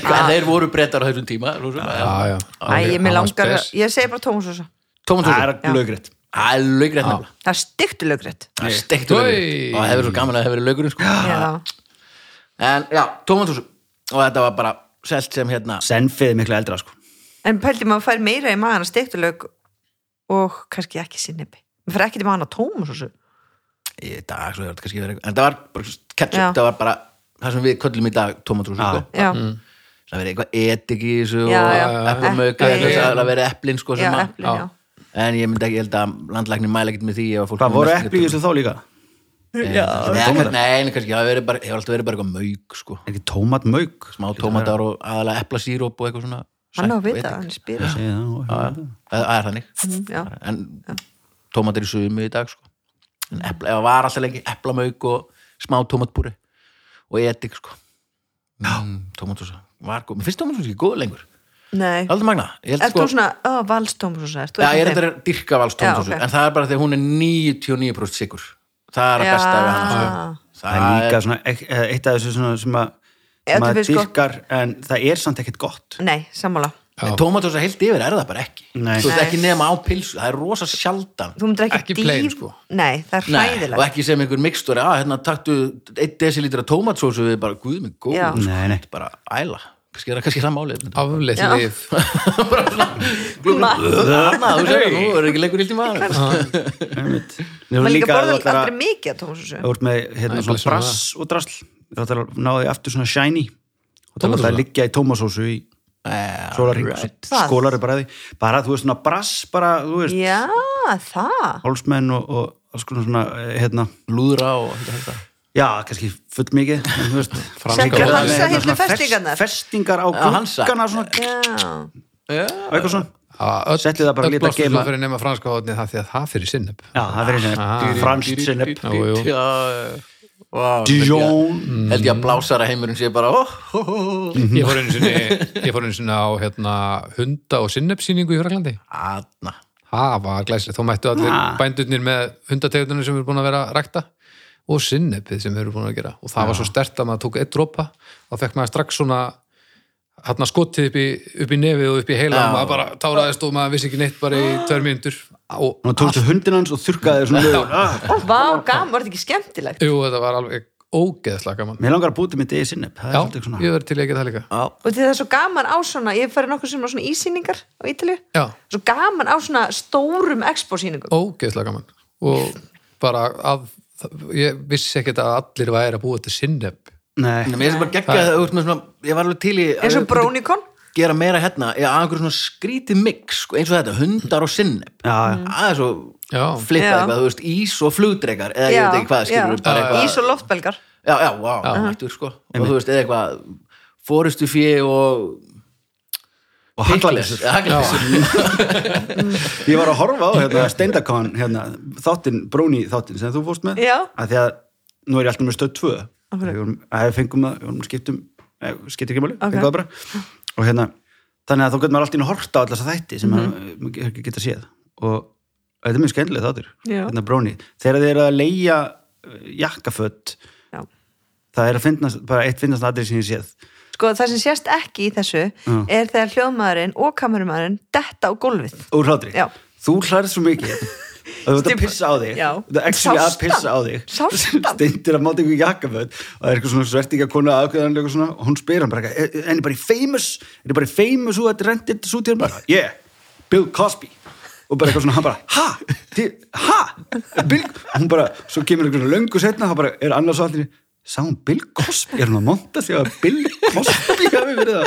það þeir voru brettar á þessum tíma Já, já. Æ, ég langar ég segi bara tómatsósa það Tómatsósu er Já. lögrétt Það er laugrætt nefnilega. Það er styktu lögrétt Það er Oj. laukur Og það hefur svo gaman að það hefur verið laugurinn sko. Já, En já, tómatsósu Og þetta var bara selt sem hérna senfið miklu eldra sko en pældi maður fær meira í maðan að styktu lög og kannski ekki sinnibi maður fær ekki til maðan að tómatsósu Í dag, svo hefur þetta kannski verið En það var bara ketchup. Það var bara það sem við köllum í dag tómatsósu Já. sko. já, Það verið eitthvað etik í þessu Og Epli. Það verið eplin sko sem já. En ég myndi ekki, ég held að landlæknir mæla ekkert með því ef að fólk hvað er voru epli í þessu þá líka Já, nei, nei, nei, kannski, það hefur verið bara, hefur alltaf verið bara eitthvað mauk, sko. ekki tómatmauk Smá tómatar og aðalega eplasíróp og eitthvað svona. Hann á að vita, hann spyrir Það er þannig. Já. En tómatar í sumu í dag, sko. En epla, ef það var alltaf lengi eplamauk og smá tómatbúri og edik, sko. Mm, tómatósa. Var góð. Mér finnst tómatósa ekki góð lengur. nei, Aldrei magna. Ég held, ert sko, þú svona, þú Já, ég er þetta dyrka vals tómatósu, Já, ok. en það er bara því að hún er 99% sigur. Það er að besta við hann, sko. það er líka svona eitt eitt af þessu svona sem að Gott. dyrkar en það er samt ekkert gott. Nei, sammála. Tómatósa heilt yfir er það bara ekki. Nei. Þú veist ekki nema á pilsu, það er rosa sjaldan. Þú myndir ekki, Ekki plain, dýf- sko. nei, það er Nei, og hræðilegt. ekki sem einhver mikstur að hérna taktu 1 desilítra tómatsósu við bara, guð mig góð sko. Nei, nei. Þetta er bara æla, kannski er það kannski það málið. Afleitt lif þú segir, nú er ekki leikur illt í maður. Nú maður líka líka að borða þú ætlar aldrei mikið að tómatsósu með hérna Æ, svona blessunum brass og drasl þú ætlar að ná því aftur svona shiny. Og það ætlar að liggja í tómasósu í sólarring right. Skólar er bara því bara þú veist svona brass bara þú veist. Já, það. Hálsmenn og, og alls konar svona eh, hérna. Lúðra og þetta, þetta já, kannski full mikið en þú veist. Franska Settu hótelið. Hansa Hérna hillu festingarnar. festingar á gluggana svona, Já, og eitthvað svona. Settið það bara lítið að geyma. sem fyrir nema franska hóðni það því að það fyrir sinneb já, það Ah. svona franskt sinneb Vá, Dijon held ég að blásara heimurinn sé bara oh, oh, oh. ég fór einu sinni ég fór einu sinni á hérna, hunda og sinnebsýningu í Fraklandi Aðna. Það var glæslega, þá mættu allir Ah. bændurnir með hundategundunum sem eru búin að vera rækta og sinnebið sem eru búin að gera. Og það var svo stert að maður tók eitt dropa þá fekk maður strax svona hérna skotið upp í, upp í nefið og upp í heila Já. og maður bara táraðist og maður vissi ekki neitt bara í tvær mínútur. Og og tókstu hundin hans og þurrkaði þér svona lögur. Vá, gaman, var þetta ekki skemmtilegt? jú, þetta var alveg ógeðslega gaman. Mér langar að búti með degi sinneb það er já, ég verði til að ekki það líka. Já, Og það er svo gaman á svona, ég hef farið nokkuð sem á svona ísýningar á Ítalíu, já, svo gaman á svona stórum expo-sýningum. ógeðslega gaman. Og bara að ég vissi ekkert að allir væri að búa til sinneb nei, þú ert með svona Ég var alveg til í eins og Brónikon, Gera meira hérna Já, að einhver svona skrítið mix sko, eins og þetta, hundar og sinneb já, já. Aðeins og Já. flippa Já. eitthvað, þú veist, ís og flugdrekar eða ég veit ekki hvað, skilur já. bara eitthvað ís og loftbelgar. já, já, vá, hættur sko. Og þú veist, eða eitthvað fórustu fjö og og Haglalesur ég var að horfa á hérna, Steindakon hérna, þáttinn, Bróni þáttinn sem þú fórst með. Já. að því að nú er ég alltaf með stöð 2 Af hverju? Við fengum að, við skiptum eh, skipti ekki máli, Ok. fengum það bara. Og hérna, þannig að þá getur maður alltaf inn að horta á þessa þætti sem maður maður ekki geta séð. Og þetta er mjög skemmtileg þáttur hérna Bróni, þegar þið eru að leia jakkafött Já. það er að finnast, bara eitt finnast aðrið sem ég séð. Sko, það sem sést ekki í þessu Já. er þegar hljóðmaðurinn og kamerumæðurinn detta á gólfið. úr hlátri, þú hlærið svo mikið þú ert að pissa á þig. Þú ert actually að pissa á þig. Steindir að máta ykkur jakkaföld og það er eitthvað svona svertinga kona aðkvæðanlega svona, og hún spyr hann bara "Er- henni bara famous? Er henni bara famous who had rented this hann bara, yeah, Bill Cosby. Og bara eitthvað svona, hann bara, ha? Ha, Bill hún bara, svo kemur eitthvað svona löngu setna hann bara, er annars á allir sá hún Bill Cosby, er hún að monta því að Bill Cosby hafi verið það?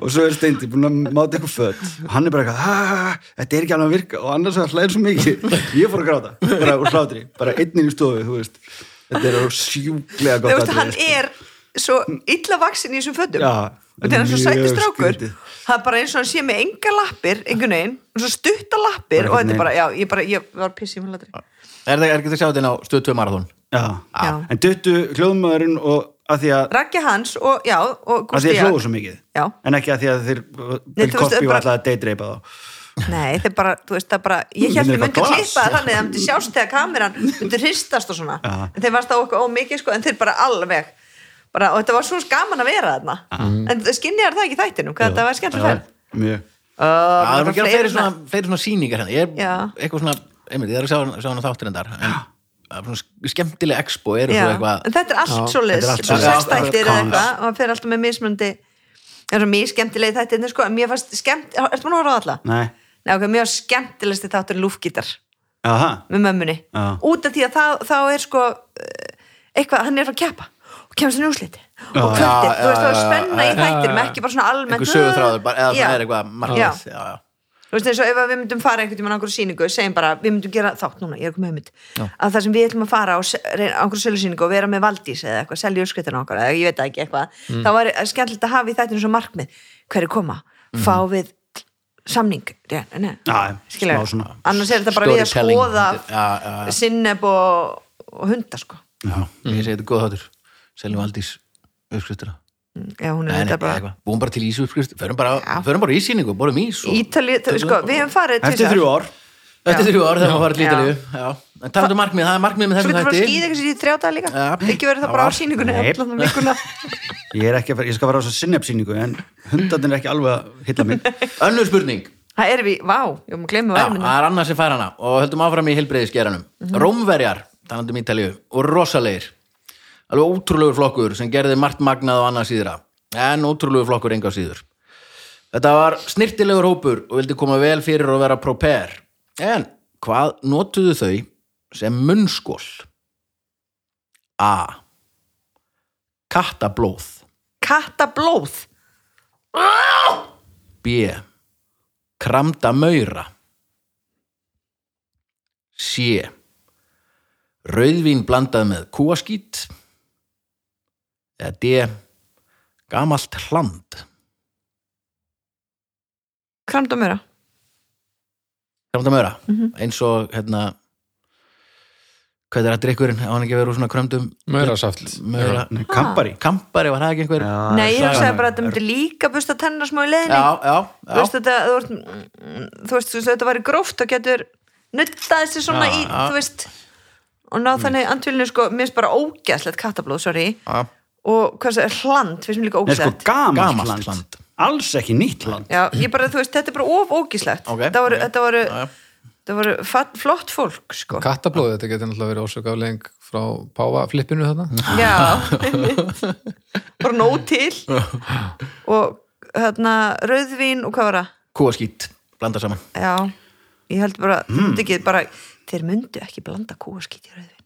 Og svo er Steindi búin að máta eitthvað föt. Og hann er bara eitthvað, þetta er ekki alveg að virka. Og annars er það hlæðir svo mikið. Ég fór að gráta, bara úr hlátri. Bara einnig í stofu, þú veist. Þetta er sjúklega Þú gott veist, hann sko. er svo illa vaksin í þessum fötum. Já, og hann er svo mjög sætti strákur, skrítið. það er bara eins og hann sé með enga lappir, einhvern veginn, og svo stutta lappir Bara og þetta er bara, já, ég bara, ég var pissið með hlátri. Er það er ekki að sjá þetta inn á stöð 2 marathon? já. Já. en duttu hljóðmaðurinn og að því að, Raggi hans og, já, og að því að Jan. hlóðu svo mikið Já. en ekki að því að þeir Bill Cosby var alltaf að deitreipa þá Nei, þeir bara, þú veist, það bara ég held að myndi eitthvað glas. klippa það þannig að það myndi sjást þegar kameran myndi hristast og svona Já. en þeir varst á okkur ómikið sko, en þeir bara alveg bara, og þetta var svo gaman að vera þarna en skinniðar það ekki í þættinum hvað þetta var skemmtileg ferð mjög Uh, Það er að gera fleiri svona, sýningar hérna Ég er Já. eitthvað svona, einmitt, ég er að sjá, sjá hana þáttir endar en svona skemmtileg expo eru svo eitthvað þetta er allt þetta er svoleiðis. allt bara sextættir eða eitthvað og það fer alltaf með mismundi það er svo mjög skemmtileg þættir sko, mér fannst skemmt, ertu maður að horfa á alla? nei, Nei, ok, mjög skemmtilegsti þáttur lúfgítar. Aha, með mömmunni. Já. út af því að þá, þá er sko eh, eitthvað, hann er að keppa og kemst hann úrsliti og kvöldir, þú veist, það er spenna í já, þættinum já. ekki bara svona almennt. Einhver sögutráður, bara- eða það er eitthvað Já. Þú veist eins og ef við myndum fara einhvern tímann á einhverju sýningu segjum bara, við myndum gera þátt núna, ég er komið hugmynd að það sem við ætlum að fara á, á einhverju sölusýningu og vera með Valdís eða eitthvað, selja úrskritina okkar eða ég veit ekki eitthvað, Mm. þá var skemmtilegt að hafa í þættinu svo markmið, hverju koma Mm. fá við samning Já, skilja, smá svona- annars er þetta bara við að skoða já, já. sinneb og, og hunda sko já. ég segi þetta er góð þáttur seljum Aldís uppskriftina já, hún er þetta bara eitthvað. búum bara til ísu förum bara, förum bara í síningu, borum ís og... Ítali, sko, við hefum farið eftir þrjú ár. Eftir þrjú ár þegar maður farið til. Ítalíu en talandu markmið, það er markmið með Svo þessum getur bara að þætti. skýða eitthvað sér í þrjá dag líka. Ekki verið það Það bara á allan um ég er ekki að fara, ég skal fara á þess að sinnefsýningu en hundarnir er ekki alveg að hylla mig. Önnur spurning. Það er við, vá, ég má glemma Já, verðminni það er annars sem fær hana og höldum áfram í heilbreyðisgeranum Mhm. Rómverjar, talandum Ítalíu og rosalegir alveg ótrúlegur flokkur sem gerði margt magnað og annað síðra. En ótrúlegur flokkur enga síður. Þetta var snirtilegur hópur og vildi koma vel fyrir og vera proper en hvað notuðu þau sem munnskól? A. Kattablóð. Kattablóð? B. Kramda maura. C. Rauðvín blandað með kúaskít eða D gamalt hland. Kramt og mjöra Krömda möra, Mhm. eins og hérna hvað er að drikkurinn, á hann ekki að vera úr svona krömdum Maurasaft. Maura, Nei, Kampari. Kampari, var það ekki einhver Já, Nei, ég sagan hugsaði er- bara að þetta myndi líka busta tennar smá í leiðinni. Já, já, já, veist þetta þú, veist, mm, þú veist, þú veist þetta væri gróft og getur nuttaði sig svona Já, í, já. þú veist og ná þannig andvilinu sko, mér finnst bara ógæslegt kattablóð, sorry. Já. Og hvað það er hland, finnst mér líka Nei, sko, gamalt, Gamalt land. land. Alls ekki nýtt land Já, ég bara, þú veist, þetta er bara of ógæslegt Ok, þetta voru, ok. þetta voru, Já, já. þetta voru fatt, flott fólk, sko Kattablóð, þetta getur náttúrulega verið ósök aflegging frá páfaflippinu þarna. Já, bara nóg til og hérna rauðvín og hvað var það? kúaskít, blanda saman Já, ég held bara, mm. ekki bara þeir myndu ekki blanda kúaskít í rauðvín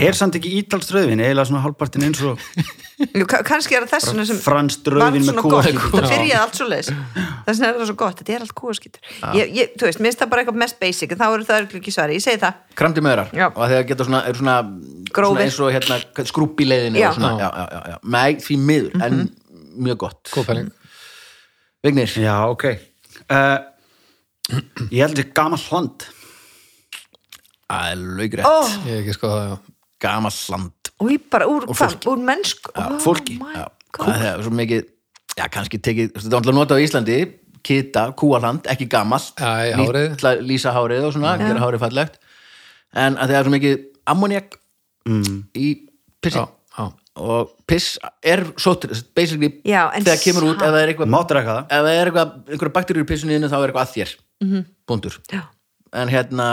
Er samt ekki ítalst rauðvin eiginlega svona hálfpartin eins og kannski er það þess vegna sem franskt rauðvin með kúaskít það byrjaði allt svo leis þess vegna er það svo gott, þetta er allt ég, þú veist, minnst það bara eitthvað mest basic en þá eru það ekki svari, ég segi það. Kramdi mörar. Já. og þegar geta svona, er svona, svona eins og hérna, skrúpp í leiðinu Já. og svona, já, já, já, já. Nei, því miður, en mjög gott. Vignir, Já, ok. Uh, Ég held þetta gamalt land. Að er laugrætt Ó, Ég hef ekki sko það, já. Gamalt land og ég bara úr, Og fólki. úr mennsku oh fólki. God. það er svo mikið já, kannski tekið, þetta er alltaf notað á Íslandi kita, kúaland, ekki í Nýtt hárið. og svona, gera hárið fallegt en að það er svo mikið ammoniak mm. í pissi Já, já. og piss er sóttur, basically Já, þegar kemur út, ef það er eitthvað ef það er eitthvað, einhverja bakteríur í pissunni þínu, þá er eitthvað að þér Mhm. búndur, Já. en hérna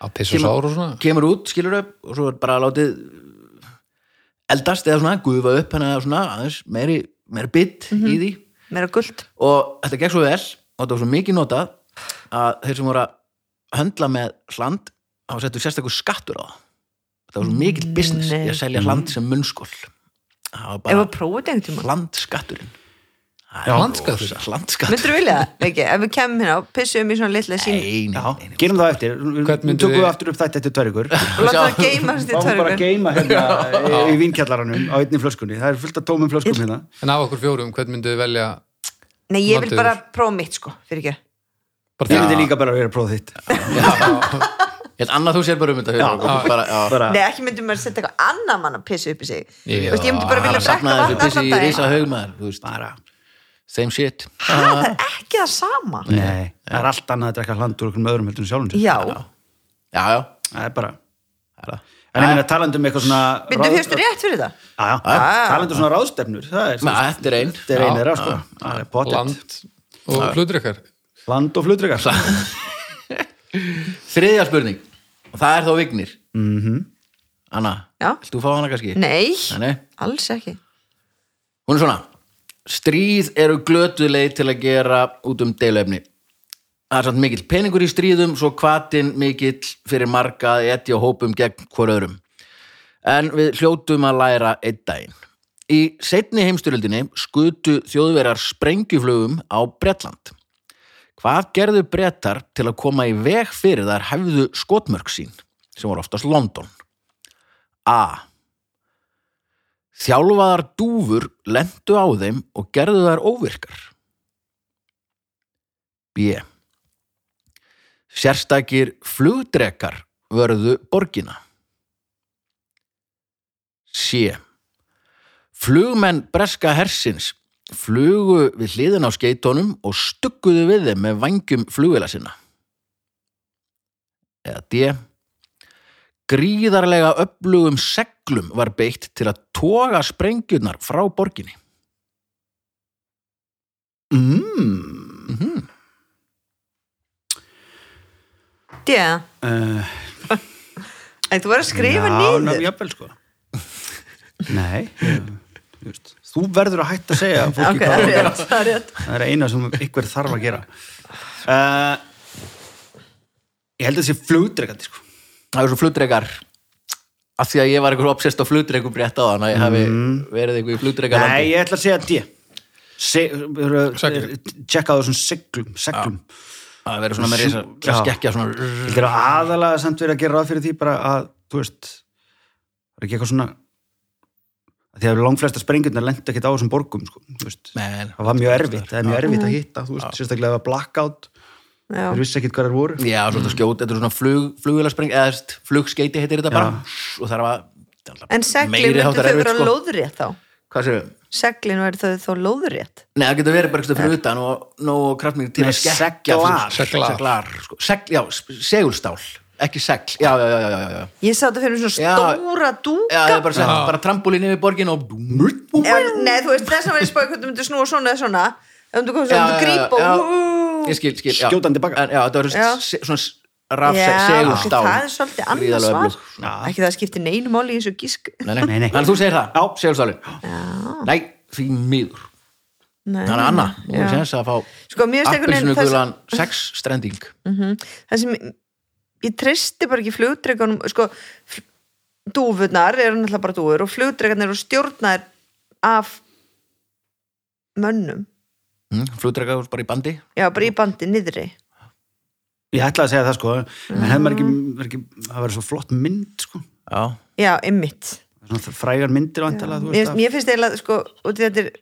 Að pissa sár og svona. kemur út, skilur upp og svo er bara látið eldast eða svona, gufa upp hana svona aðeins meiri, meiri bit Mhm. í því meira guld og þetta gekk svo vel og þetta var svo mikið notað að þeir sem voru að höndla með hland hafa settur sérstakur skattur á það þetta var svo mikill business Nei. í að selja hland sem munnskól það var bara hlandskatturinn Hlandskattur myndur þú vilja það, ekki, ef við kemum hérna og pissum í svona litla sín Nei, nei, Já, nei, nei. gerum það eftir. Við tökum við aftur upp þetta eftir tvær ykkur og láta það geymast í Fáum bara að törgur geima hérna í vinkjallaranum á einni flöskunni. Það er fullt af tómum flöskum hérna. En af okkur fjórum, hvern myndu þið velja nei, ég vil bara prófa mitt sko, fyrir ekki. Bara því myndi líka bara að vera að prófa þitt. Ég held annað þú sér bara um þetta bara, bara, nei, ekki myndum maður setja eitthvað annar mann að pissa upp í sig. Þú ég myndi bara vilja bara þessu vatna pissi allan í risa haugmaður þú bara same shit. Það er ekki það sama. Nei, það er allt annað að drekka hland úr okkur með öðrum heldur en sjálfum sér. Já, já, já, Það er bara það er það. En ég meina talandi um eitthvað svona myndum fyrstu rétt fyrir það? Já, já, talandi um svona ráðstefnur Það er, Ma, þetta er einn þetta er einn þeirra sko. Það er pottet. Land og hlutrykkar Land og flutrykkar þriðja spurning. Og það er þá Vignir. Mhm. Anna, Já. vilt þú fá hana kannski? nei, Nei, nei. alls ekki. Hún er svona stríð eru glötuð leið til að gera út um deilöfni það er samt mikill peningur í stríðum svo hvatin mikill fyrir marga að etja hópum gegn hver öðrum. En við hljótum að læra einn daginn. Í setni heimstyrjöldinni skutu þjóðverjar sprengjuflugum á Bretland. Hvað gerðu brettar til að koma í veg fyrir þar hefðu skotmörk sín sem voru oftast London? A Þjálfaðar dúfur lendu á þeim og gerðu þær óvirkar. B. Sérstakir flugdrekar vörðu borgina. C. Flugmenn breska hersins flugu við hliðin á skeitónum og stugguðu við þeim með vangjum flugvila sinna. Eða D. Gríðarlega öflugum seglum var beitt til að toga sprengjurnar frá borginni. mm. yeah. uh, en þú verður að skrifa Já, niður ná, jafnvel sko. Nei þú veist, Þú verður að hætta að segja fólki ok, hvað það að er það er rétt. Það er eina sem ykkur þarf að gera. Uh, Ég held að það sé flugdregandi sko Það er svo flugdrekar af því að ég var einhver obsessed á flugdrekum brett á þannig að ég hafi verið einhver í flugdrekalandi. Nei, ég ætla að segja D Se, Seglum. Tjekka á þessum seglum, seglum. Það verið svona með reysa skekkja svona Ég er aðalega samt verið að gera ráð fyrir því bara að, þú veist, það er ekki eitthvað svona því að langflesta sprengjurnar lendi ekkert á þessum borgum sko, þú veist. Men, það var mjög erfitt, það er mjög erfitt að hitta þú veist, sérstaklega ef það var blackout. Þeir vissi ekkert hvað það voru. Já, svona skjót, þetta er svona flug, flugvélarspreng, eða flugskeiti heitir þetta bara. Og það var En seglin háttar þau vera sko. lóðrétt þá? Hvað við? Seglin verður þau þá lóðrétt? Nei, það getur verið bara eitthvað fyrir utan og nóg kraftmikið til Nei, að skekkja seglar. Seglar. seglar sko. Segl, já, segulstál ekki segl, já, já, já, já, já, já. Ég sá þetta fyrir svona stóra dúka. Já, það er bara, bara trampolín yfir borgin og Nei, þú veist, þess að verður spáði hvernig þú myndir snúa svona eða svona ef þú svona, þú grípa og ég skil, skil já. Skjótandi baka. En, Já, þetta var svona raf Já, segulstál. það er svolítið annars Gríðarlega svar. öflugt. Ekki það skiptir neinu máli í þessu gísk. Nei, nei, Nei, nei. Þannig að þú segir það, Já. segulstálin. Nei, því miður. Nei, Þannig að Anna, þú er sens að fá Sko, appelsinugulan sex strending. Það sem ég treysti bara ekki flugdregunum sko, dúfurnar eru náttúrulega bara dúfur og flugdregarnir eru stjórnaðir af mönnum mm, Flugdrega bara í bandi. Já, bara í bandi niðri. Ég ætlaði að segja það sko. En hefði maður ekki, var ekki það verður svo flott mynd sko. Já, já, ymmit svona frægar myndir vantilega þú mér, veist mér finnst eiginlega sko, út í þetta er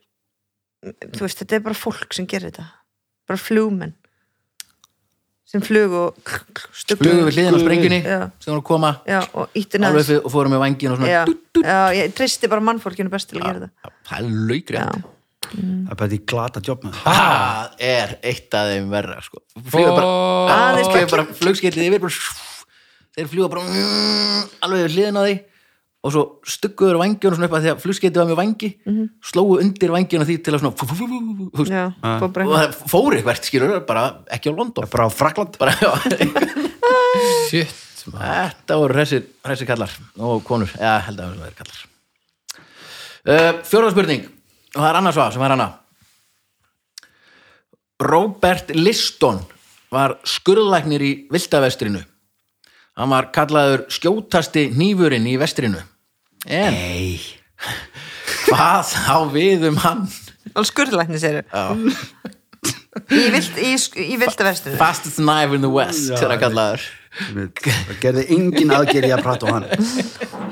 þú veist, þetta er bara fólk sem gerir þetta. Bara flugmenn. Sem flug og flugu við hliðin á sprengjunni sem voru að koma. Já, og ítti næst og fórum með vangin og svona já, já, ég treysti bara mannfólkinu best til að gera þetta. Það er laugri Já. það er bara því glata jobb með það. Það er eitt af þeim verra sko. Fluga bara, Ó. Aðeins fluga bara bara flugskellið yfir bara, þeir fljúga bara mm, alveg við hliðin á því. Og svo stugguður vangjunum svona upp að því að flugskellið var með vangi slóu undir vangjunum því til að svona fú, fú, fú, fú, fú, fú, já, fór bara og það fóri hvert skilur bara ekki á London. Bara á Frakland Shit. Þetta voru hressir kallar. Og konur, já, held að það verið kallar. Uh, Fjóraða spurning og það er annars svar sem er hana. Robert Liston var skurðlæknir í Viltavestrinu. Hann var kallaður skjótasti hnífurinn í vestrinu. En Nei. hvað á við um hann? Og skurðlækni sér í, vilt, í, í viltaverstinu fastest knife in the west Já, til að kallaður. Það gerði engin aðgerði að prata á hann.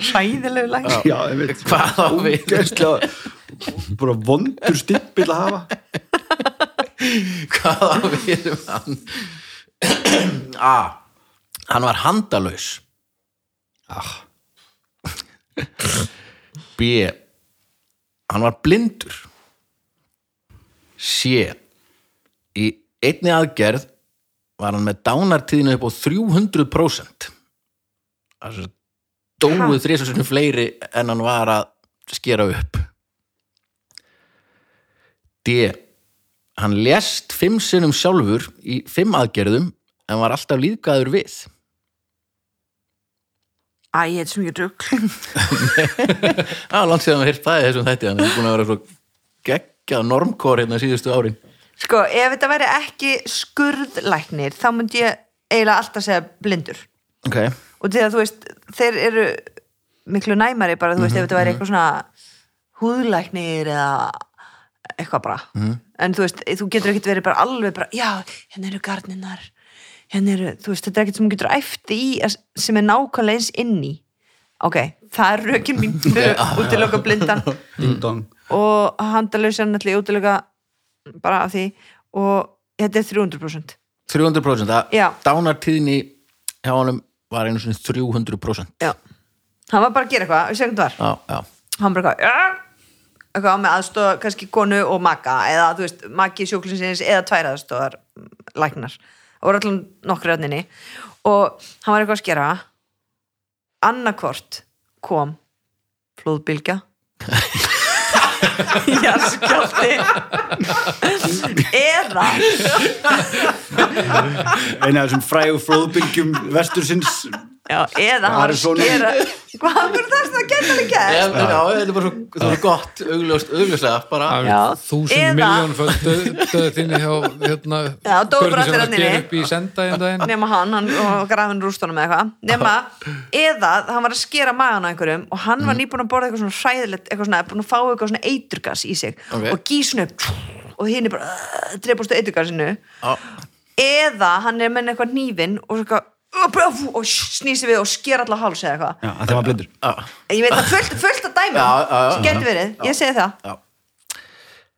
Hræðilegu lækni já, ég veit hvað á við bara vondur stippill að hafa hvað á við um hann A. Hann var handalaus ah. B. Hann var blindur C. Í einni aðgerð var hann með dánartíðinu upp á 300% altså dóið þrísasunum fleiri en hann var að skera upp D. Hann lést fimm sinnum sjálfur í fimm aðgerðum en var alltaf líðgæður við. Æ, ég er svo mjög rugg Það var langt síðan að hýrt það þessum þætti, hann er búin að vera svo geggjað normkór hérna síðustu árin. Sko, ef þetta væri ekki skurðlæknir þá myndi ég eiginlega alltaf segja blindur Ok, og því að þú veist, þeir eru miklu næmari bara, þú veist, ef þetta væri eitthvað svona húðlæknir eða eitthvað bara en þú veist, þú getur ekkert verið bara alveg bara, já, hérna eru garninar hérna eru, þú veist, þetta er ekkert sem getur æfti í sem er nákvæmlega eins inn í ok, það er rökin mín fyrir útiloka blindan Ding dong. og handalausan náttúrulega útiloka bara af því og þetta er 300% 300% að Já. dánartíðni hjá honum var einu svona 300%. já, hann var bara að gera eitthvað, við segjum hvað var Já, já. hann bara eitthvað "Ja." Eitthvað með aðstofa kannski konu og maka eða þú veist, maki sjúklinsins eða tvær aðstofar læknar. Það voru allan nokkru öðninni og hann var eitthvað að skera. Annarkvort kom flóðbylgja. Jarðskjálfti eða? Eina af þessum frægu flóðbylgjum vestursins. Já, eða hann að skera hvað var það sem það Já, gert? Já, þetta er bara svo, er gott, augljóslega, bara. Þúsund miljón döðu þinni hjá hérna, að gera senda einn daginn. Nema hann, hann og grafin rústunum eða eitthvað. Nema, eða hann var að skera magan á einhverjum og hann var nýbúin að borða eitthvað svona hræðilegt, eitthvað svona, búin að fá eitthvað svona eiturgas í sig og gísun upp og hinn er bara uh, drepastu eiturgasinu Já, eða hann er með eitthvað hnífin og svo eitthvað og snýsi við og sker alla háls eða eitthvað. Já, að þeim var blindur. Já, ég veit að fullt, fullt já, já. sem getur verið, ég segi það. Já.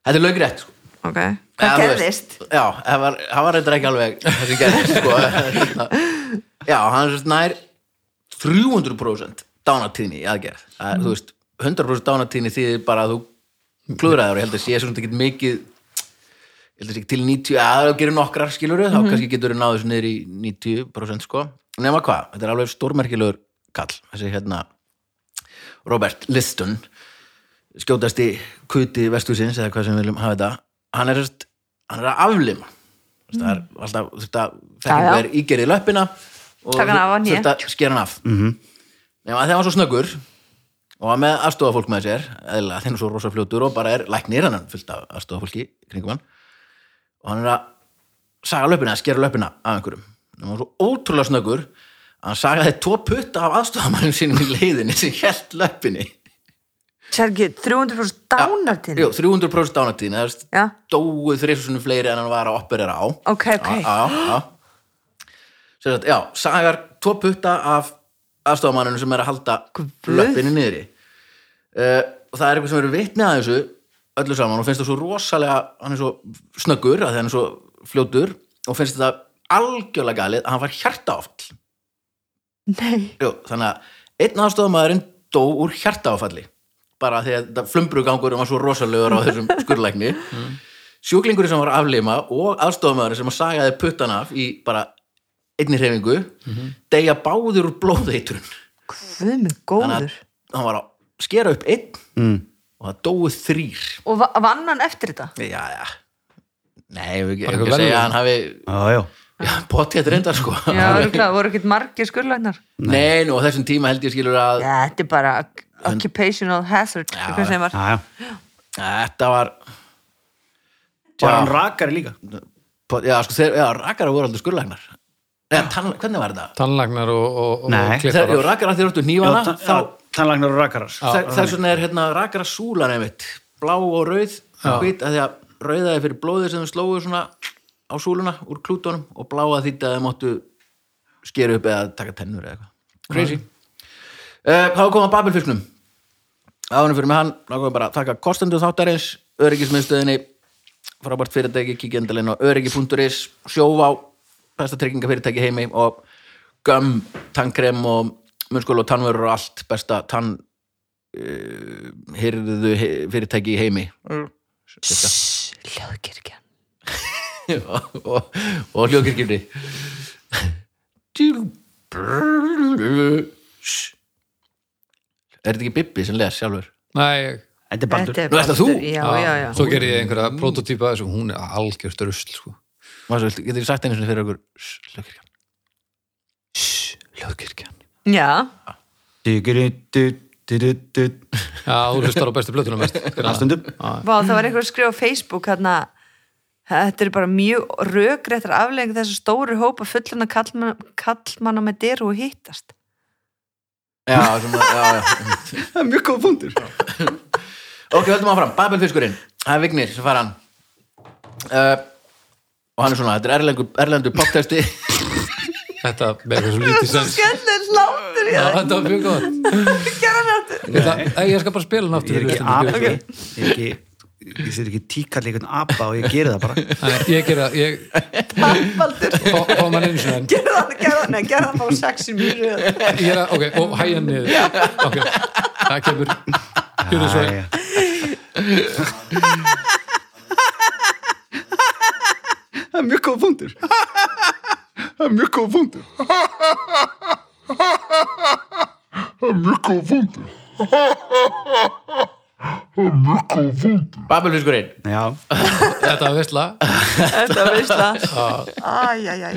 Þetta er lögrétt sko. ok, hvað gerðist? Já, það var, það var reyndar ekki alveg það sem gerðist sko. Já, hann er nær 300% dánatíðni í aðgerð. Það, er, Þú veist, 100% dánatíðni þýðir bara að þú klúðraður ég held að sé svona ekki mikið ég held að sé ekki til 90 að það gerir nokkrar skilur þá kannski getur þú náðu þessu niður í 90% sko, nema hvað, þetta er alveg stórmerkilegur kall, þessi hérna Robert Liston skjótasti kuti vestusins eða hvað sem við viljum hafa þetta. Hann er, hann er að aflima. Mm. það er alltaf þetta Já, já. þekkingu er ígerið löppina og þurft að skera hann af. Mm -hmm. nema þegar hann var svo snöggur og var með aðstofafólk með sér eða þeim svo rosa fljótur og bara er læknir hann er fullt af aðstofafólki í kringum hann og hann er að saga löppina, að skera löppina af einhverjum. Hann var svo ótrúlega snöggur að hann sagaði tvo putta af aðstofamannum sínum í leiðinni sem held löppinni. Sergi, 300% dánartíðni? Jú, 300% dánatíðin það er Já. dóið þrisusunum fleiri en hann var að operera á. Ok, ok, já, já. Sem sagt, já, sagar tvo putta af aðstofamanninu sem er að halda Guð. löppinni niðri. Uh, og það er eitthvað sem eru vitni að þessu öllu saman og finnst það svo rosalega hann er svo snöggur að það er svo fljótur og finnst þetta algjörlega galið að hann var hjartaáfall. Nei. Jú, þannig að einn aðstofamæðurinn dó úr hjartaáfalli bara því að þetta flumbrugangur var svo rosalegur á þessum skurlækni sjúklingurinn sem var aflima og aðstofamæðurinn sem að sagaði puttan af í bara einni hreyfingu deyja báður úr blóðeitrun. Minn þannig góður að hann var að skera upp einn mm. Og það dóu þrýr og va- vann hann eftir þetta? já, já. Nei, við Bara ekki að segja að hann hafi Já, já. Potið reyndar sko. Já, örugglega, voru ekkert margir skurlæknar nei, nú á þessum tíma held ég skilur að já, þetta er bara occupational hazard Já, eitthvað sem var. Já, já. Þetta var Var hann rakari líka? Já, sko, þeir, já, rakara voru aldrei skurlæknar Eða, tann, hvernig var þetta? tannlagnar og, og, og Nei. Þeir, jú, klipparar rakara þeir áttu nývana þá, tannlagnar og rakarar. Þess vegna er hérna rakara súlan einmitt, blá og rauð hvít, að því að rauðaði fyrir blóðið sem þau slóðu svona á súluna úr klútonum og bláa þýtti að þau máttu skera upp eða taka tennur eða eitthvað. Crazy. Uh, þá koma Babelfisknum. Áðunum fyrir með hann, þá komum bara að taka kostendu þáttarins, öryggismiðstöðinni frábært fyrirtæki, kíkja endalinn á öryggi.is, sjóvá besta tryggingafyrirtæki heimi og gömm, tannkrem og munnskóla og tannvörur og allt besta tann uh, hyrðu fyrirtæki í heimi Þetta. hljóðkirkjan og, og, hljókirkjumni Er þetta ekki Bibbi sem les sjálfur? Nei, Þetta er baldur Þetta er Nú, ert það þú? Já, já, já. svo gerði ég einhverja prototýpa þessu, hún er algjört rusl sko. Getur þið sagt einu sinni fyrir okkur hljókirkjan? Hljóðkirkjan já. Já, þú hlustar á bestu blötuna mest. Stundum. Vá, það var eitthvað að skrifa á Facebook hérna. Þetta er bara mjög rökréttar afleggingu þessu stóru hópa fullana kallmanna, kallmanna með dyru og hittast. Já, svona, já, já. Það er mjög góð punktur. Ok, höldum áfram, Babelfiskurinn. Það er Vignir sem fara hann. Uh, og hann er svona, þetta er erlendur, erlendur poptesti Þetta með eitthvað svo lítið sens Skellur sláttur í það. þetta var mjög gott Gerða hann aftur. Ég skal bara spila aftur Ég er ekki hlustundur. Ég er ekki tíkall einhvern apa og ég geri það bara Nei, Ég gera, ég Baldur. fá fá mann einu sinni enn. Gerða hann, gerða hann, nei, gerða hann bara sexi mjög. Ég gera, ok, og hæja niður Ok, það kemur Gjörðu svo Æ, Það er mjög góð punktur Það er mjög góð punktur Babelfiskurinn Já, Þetta var veistla Þetta var veistla. Æj, æj, æj.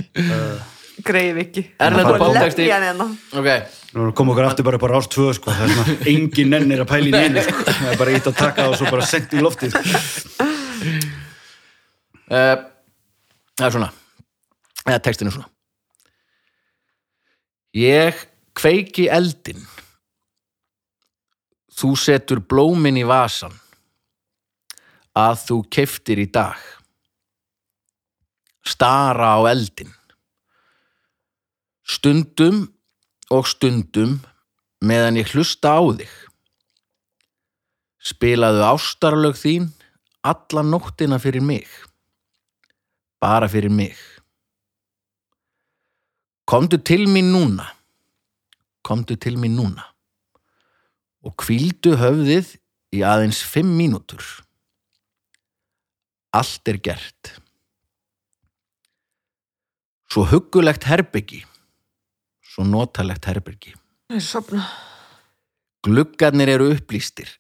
Greif ekki. Erlendur hérna. Ok, nú kom okkur aftur bara upp á rás 2 sko. Það er svona, engin nennir að pæla í neinu sko. Það er bara ítt að taka og svo bara sent í loftið uh, það er svona eða textin er svona Ég kveiki eldin Þú setur blómin í vasan að þú keftir í dag Stara á eldin Stundum og stundum meðan ég hlusta á þig. Spilaðu ástarlög þín alla nóttina fyrir mig. Bara fyrir mig. Komdu til mín núna. Komdu til mín núna. Og hvíldu höfðið í aðeins fimm mínútur. Allt er gert. Svo huggulegt herbyggi. Svo notalegt herbyggi. Ég er sopna. Gluggarnir eru upplýstir.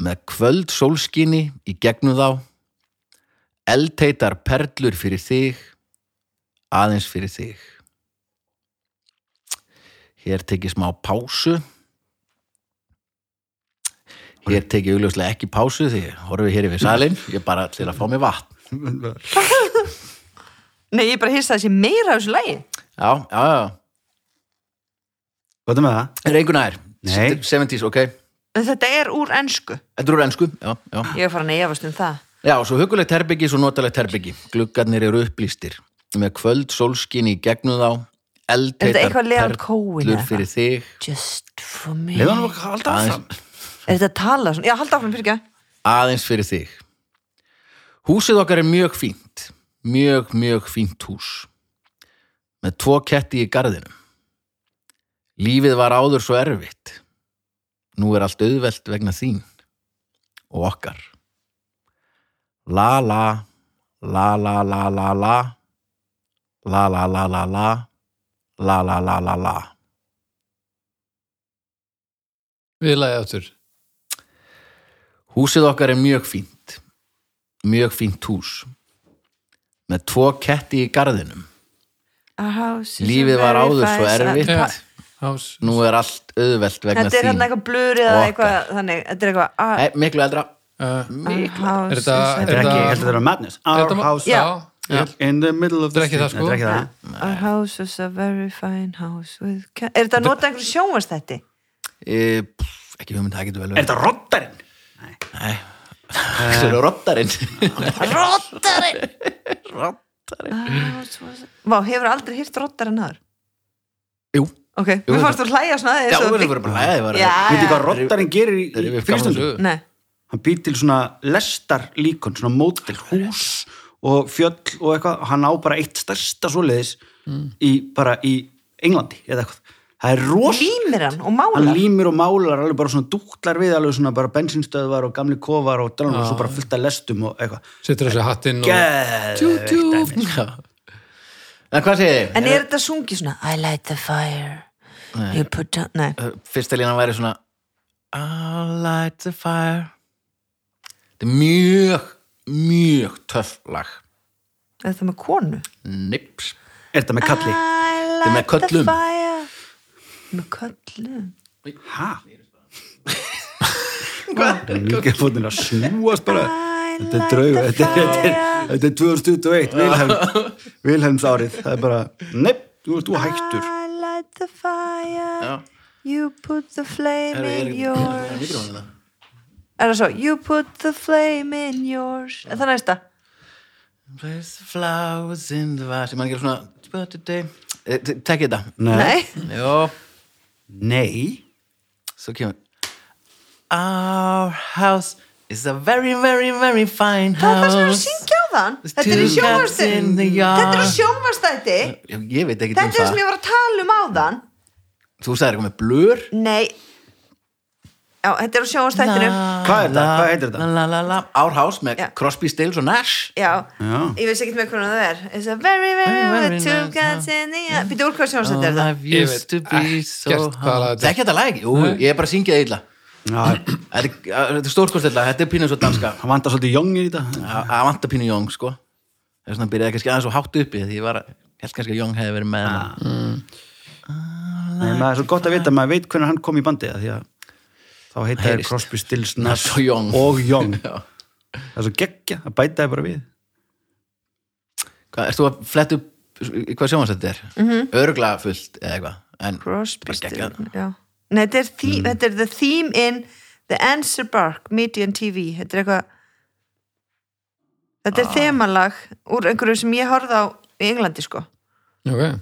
Með kvöld sólskinni í gegnum þá. Eldheitar perlur fyrir þig. Aðeins fyrir þig. Hér tekið smá pásu. Hér tekið augljóslega ekki pásu því horfum við hér yfir salin. Ég bara til að fá mig vatn. Nei, ég er bara hissa þessi meira af þessu lagi. Já, já, já. Hvað er með það? Er nær? Nei. 70s, ok. Þetta er úr ensku. Þetta eru ennsku, já, já. Ég er farin að efast um það. Já, svo hugulegt herbyggi, svo notalegt herbyggi. Gluggarnir eru upplýstir. Með kvöld sólskinni í gegnum þá. Eldheitar perlur fyrir þig. Just for me. Leifðu hann að halda áfram. Er þetta að tala svona? Já, halda áfram fyrir ekki. aðeins fyrir þig. Húsið okkar er mjög fínt. Mjög, mjög fínt hús. Með tvo ketti í garðinum. Lífið var áður svo erfitt. Nú er allt auðvelt vegna þín og okkar. La la, la la la la la, la la la la la, la la la la la. Við lagið áttur. Húsið okkar er mjög fínt. Mjög fínt hús. Með tvo ketti í a Lífið var áður svo erfitt. Hás. Nú er allt auðvelt vegna Þetta er þín. hérna eitthvað blurið eða eitthvað þannig. Þetta er eitthvað Nei, miklu eldra. Uh, Er þetta- er Er ekki, að þetta er Madness. Our house Já. In the middle of the er það, street. sko. Er ekki það. Our house is a very fine house with Er þetta að nota einhverju sjónvastætti? E, pff, ekki hugmynd, það getur vel Er þetta roddarinn? Nei. Það eru roddarinn. Rottarinn Vá, hefur aldrei hýrt rottarinn aður? Jú. Ok, mér fannst þú hlæja svona að Já, við erum bara að hlæja. Veitir já. hvað roddarinn gerir í, við. Nei, Hann býr til svona lestar líkon, svona mótil, hús og fjöll og eitthvað. Hann á bara eitt stærsta svoleiðis í, bara í Englandi eða eitthvað. Það er rosa. límir hann og Hann málar límir og málar alveg bara svona dúklar við alveg svona bara bensinstöðvar og gamli kofar og, og svo bara fullt af lestum og eitthvað. Setur þessi hattinn og... Geðveikt dæmi. Já. En hvað segir þið? En er þetta sungið svona I light the fire You put down, nei Fyrsta línan væri svona I'll light the fire Þetta er mjög, mjög töff lag. Er þetta með konu? Nips. Er þetta með kalli? I er með köllum. Með köllum Hæ? Mikið að snúast bara Þetta er the þetta er, þetta er, fire þetta er 2021 Vilhelm, Vilhelms árið það er bara, nepp, þú ert þú hættur I light the fire Já. You put the flame in er, yours? Er það svo? You put the flame in yours Er það næsta? Place the flowers in the vase. Ég man ekki svona. Eh, Tekk þetta. Nei Jó, Nei, svo kemur. Our house is a very, very, very fine Það er það sem house. syngja á þann Þetta er sjónvarstætti yard. Þetta er á sjónvarstætti Já, Ég veit ekki Þetta um er það sem það. ég var að tala um á þann Þú sagðir eitthvað með blur. Nei Já, þetta er á sjónvarstættinum Hvað er þetta? Hvað heitir þetta? Our house með Já. Crosby, Stills og Nash. Já, Já. ég veist ekki með hvernig það er. It's a very, very, Very, two cats in the Býttu úr hvað sjónvarstætti er þetta? To be ekkert so hvað lag þetta er. Það er ekki þetta lag, jú, ég er bara að syngja það illa. Þetta er- þetta stórkostilla, þetta er pínu svo danska. Það vantar svolítið jóngir í þetta. Það vantar pínu Jóng, sko. Það er svona byrjaði kannski aðeins svo hátt uppi Því ég held kannski að Jóng hefði verið með hennar Nei, maður er svo gott að vita, maður veit hvernig hann kom í bandið því að þá heita þér Heyrist. Crosby, Stills, Nash og Young. og Young Já. Það er svo geggja, það bæta þér bara við Hvað, Erst þú að í hvað sjónvans þetta er? Mm -hmm. Örgla fullt eða eitthvað En Crosby, bara geggjað. Still já. Nei, þetta er, the, þetta er the theme in The Answer Bark, Median TV Þetta er eitthvað Þetta er þemalag úr einhverju sem ég horfði á í Englandi sko Ok.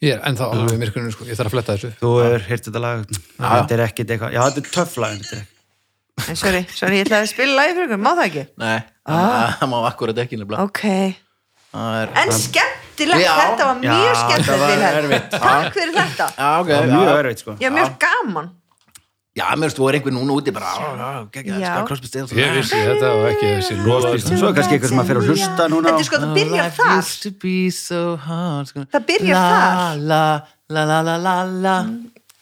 Ég er ennþá alveg í myrkunum, sko, ég þarf að fletta þessu. Þú hefur heyrt þetta lag Þetta er ekkit eitthvað Já, þetta er töff lag en þetta er ekki- En sorry, sorry, ég ætlaði að spila lagi fyrir ykkur, má það ekki? Nei, Ah. það má akkurat ekki nefnilega Ok, Það er en skemmtilegt, Já. þetta var Já, mjög þetta skemmtilegt var Vilhelm. erfitt. Takk fyrir þetta Já, ok, Það er já. mjög erfitt sko Já, mjög gaman Já, mér veist, þú er einhver núna úti bara "Á, já, geggja, Já. elskar Crosby, Stills Ég vissi þetta og ekki þessi loðast. Svo er kannski eitthvað sem að fyrir að hlusta núna Þetta er sko, það byrjar þar. sko. Það byrjar la, þar. La, la, la, la, la, la.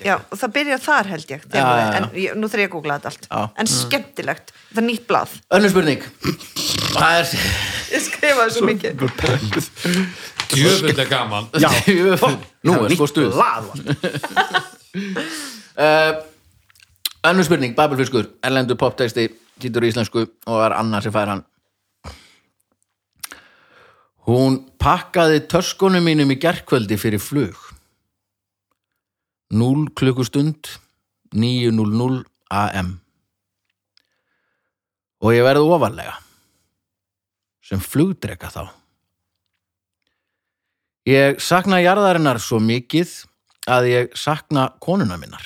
Já, og það byrjar þar held ég. Já, já, já. En nú þarf ég að googla þetta allt. Já. En skemmtilegt, það er nýtt blað. Önnur spurning. Það er Ég skrifaði svo mikið. Djöfull er gaman. Nú er sko stuð. uh, Önnur spurning, Babelfiskur Erlendu poptexti, títur í íslensku og er annar sem fær hann. Hún pakkaði töskunum mínum í gerkvöldi fyrir flug. 0 klukkustund 9.00 am og ég verði ofarlega. Sem flugdreka þá. Ég sakna jarðarinnar svo mikið að ég sakna konuna minnar.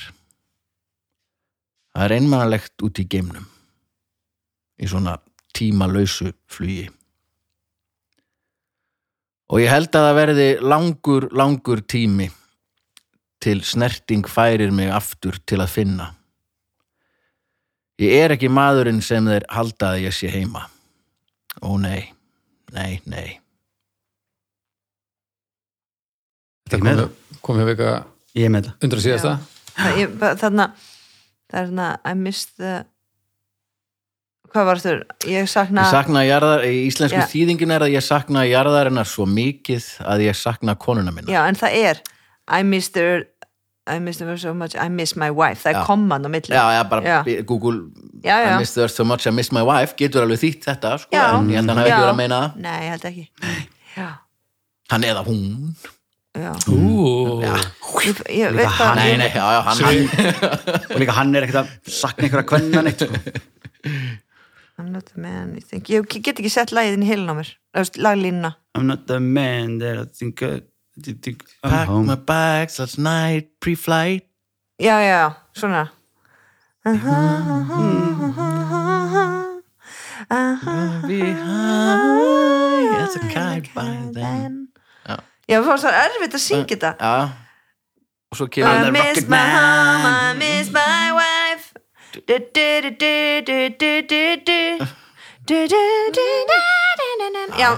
Það er einmannalegt út í geimnum í svona tímalausu flugi. Og ég held að það verði langur, langur tími til snerting færir mig aftur til að finna. Ég er ekki maðurinn sem þeir halda að ég sé heima. Ó nei, nei, nei. Þetta með kom, með þetta undra síðasta. Ba- Þarna Það er þarna I missed the Hvað var þetta? Ég sakna Ég sakna jarðar, í íslensku Já. þýðingin er að ég sakna jarðarinnar svo mikið að ég sakna konuna minna. Já, en það er I missed her I missed her so much I miss my wife Það er Já. komman á milli Já, já, bara Já. Google Já. I miss the earth so much I miss my wife getur alveg þýtt þetta, sko, en ég held að hann Já. ekki verið að meina það. Nei, ég held ekki Já, Hann eða hún. Já. Ú, Ég, ég veit hvað Nei, nei, já, já, hann, hann Og líka hann er ekkert að sakna einhverja kvenna neitt sko. I'm not the man you think. Ég get ekki sett lagið inn í hilin á mér. Laglínuna. I'm not the man that I think, uh, I think I'm Pack home. my bags last night pre-flight. Já, já, svona. Behind as a kite by then Já. Já, það var svo erfitt að syngja þetta Já, og svo kemur I miss my home, I miss my wife Du, du, du, du, du, du, du, du. Du, du, du, du. Já,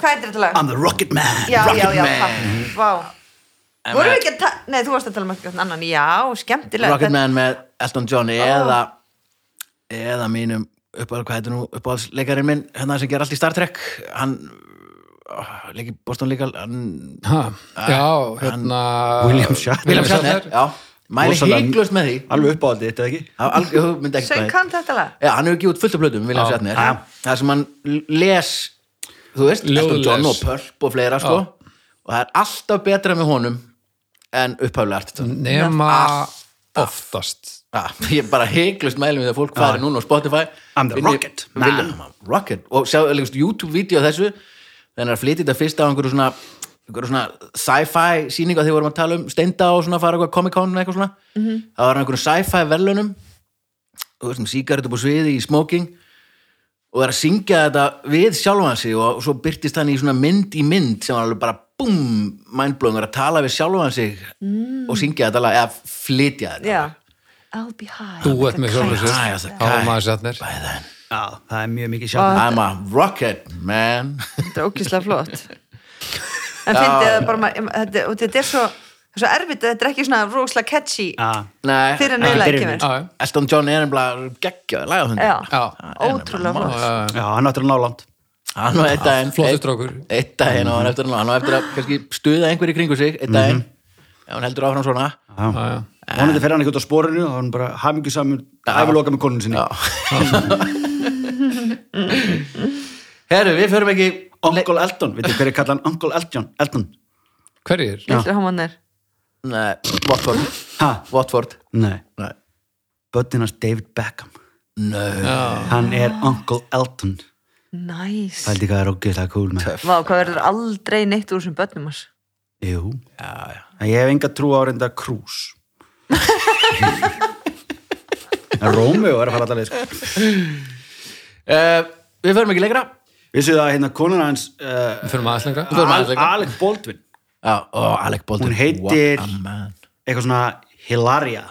hvað er þetta lag? I'm the rocket man Já, já, Rocket já, Man. takk Vá Vorum við ekki að ta- Nei, þú varst að tala um eitthvað annan Já, skemmtilega Rocket Man með Elton John eða eða mínum uppáhaldsleikarinn minn, hérna sem ger allt í Star Trek hann oh, leiki Boston líka já, hérna... William Shatner. William Shatner, já. Mæli heiklust með því. Alveg uppáhaldið þetta ekki? Hvað hann þetta lag? Já, hann hefur ekki út fullt af plötum, William. Shatner. Það sem hann les þú veist, Elton. John og Pulp og fleira sko. og það er alltaf betra með honum en upphaflega art Nema oftast. Ja, ég bara heiklust mælum við að fólk fari núna á Spotify. I'm the rocket. Man. Rocket. Og sjá YouTube-vídeó þessu þannig að flytja þetta fyrst á einhverju svona, einhverju svona sci-fi sýningu að því vorum að tala um steinda og svona fara eitthvað Comic-Con og eitthvað svona. Það var einhverju sci-fi verðlunum og þessum sígaret upp á sviði í smoking. Og er að syngja þetta við sjálfan sig og svo byrtist hann í svona mynd í mynd sem var alveg bara búm mindblowing að tala við sjálfan sig mm. og syngja þetta lag, eða flytja þetta Já. I'll be high. Þú ert með maður Shatner. By then Já, það er mjög mikið sjálf I'm a rocket man. Þetta er ókíslega flott. En fyndið það bara ma- þetta, og þetta er svo, er erfitt að þetta er ekki svona rosalega catchy fyrir neila Já, já. Elton John er ennbla geggjaði Já. ótrúlega flott. Já, hann áttur að ná langt. Hann var eitt daginn. Eitt daginn og hann eftir, hann var eftir að stuða einhverju kringu sig Eitt daginn. Já, hann heldur áfram svona. Já, Já, já. vonandi fer hann ekki út á sporinu og hann bara hafingu saman æfiloka með konun sinni. Já Herru, við förum ekki Uncle Elton, veitir hver er kallan Uncle Elton? Elton, Hverjir? Viltu hafa hann er? Nei, Watford. Ha, Watford. Nei. Nei. Böttinans David Beckham. Nei. Hann er Uncle Elton. Næs það er líka rókislega cool með. Vá, hvað verður aldrei neitt úr þessum börnum hans? Jú, Já, já. en ég hef enga trú á reynda krús en Rómeo er að fara allavega sko. Uh, við förum ekki lengra vissu það að hérna konan hans uh, Við fyrir aðeins lengra. förum aðeins lengra. Alec Baldwin. Já, ó, Alec Baldwin. Hún heitir- What a man. eitthvað svona Hilaria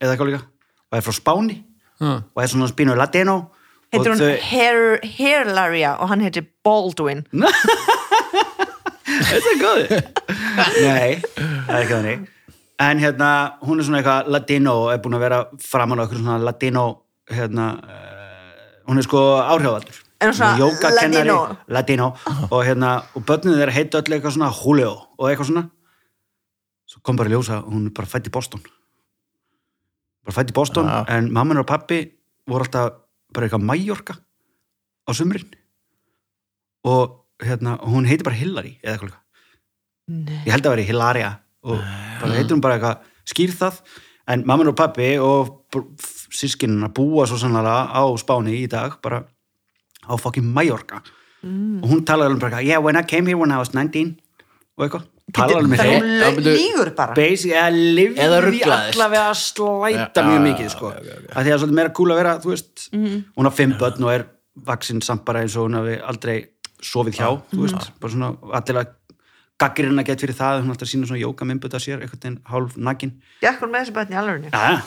eða eitthvað líka. Og er frá Spáni. Já. og er svona spínu latino. Heitir og hún þau- Hair, Hairlaria og hann heitir Baldwin. Þetta er góð Nei, það er ekki þannig. En hérna, hún er svona eitthvað latino og er búin að vera framan á eitthvað svona latino hérna, uh, hún er sko svona Jógakennari, latino. latino. Og hérna, og börninu þeirra heita öll eitthvað svona Julio og eitthvað svona. Svo kom bara ljósa, hún er bara fætt í Boston. Bara fætt í Boston Já. en mamman og pappi voru alltaf bara eitthvað Mallorca á sumrin. Og hérna, hún heitir bara Hillary eða eitthvað ég held að vera Hilaria og bara heitir hún bara eitthvað skýr það. En mamman og pappi og sískinuna búa svo sannlega á Spáni í dag bara á fucking Mallorca. Og hún talaði alveg bara eitthvað, yeah when I came here when I was 19 og eitthvað. Talaði alveg le- byrju- lígur bara. Basic, eða ruglaðist. allavega að slæta Já, mjög mikið sko. já, já, já. að því að svolítið meira cool að vera þú veist, hún har fimm börn og er vaksinn samt bara eins og hún hafi aldrei sofið hjá, þú veist, bara svona allir að gaggirinn að geta fyrir það hún er alltaf sína svona jóka myndböta sér einhvern veginn hálf nakin, Gekk hún með þessi bætni í ja,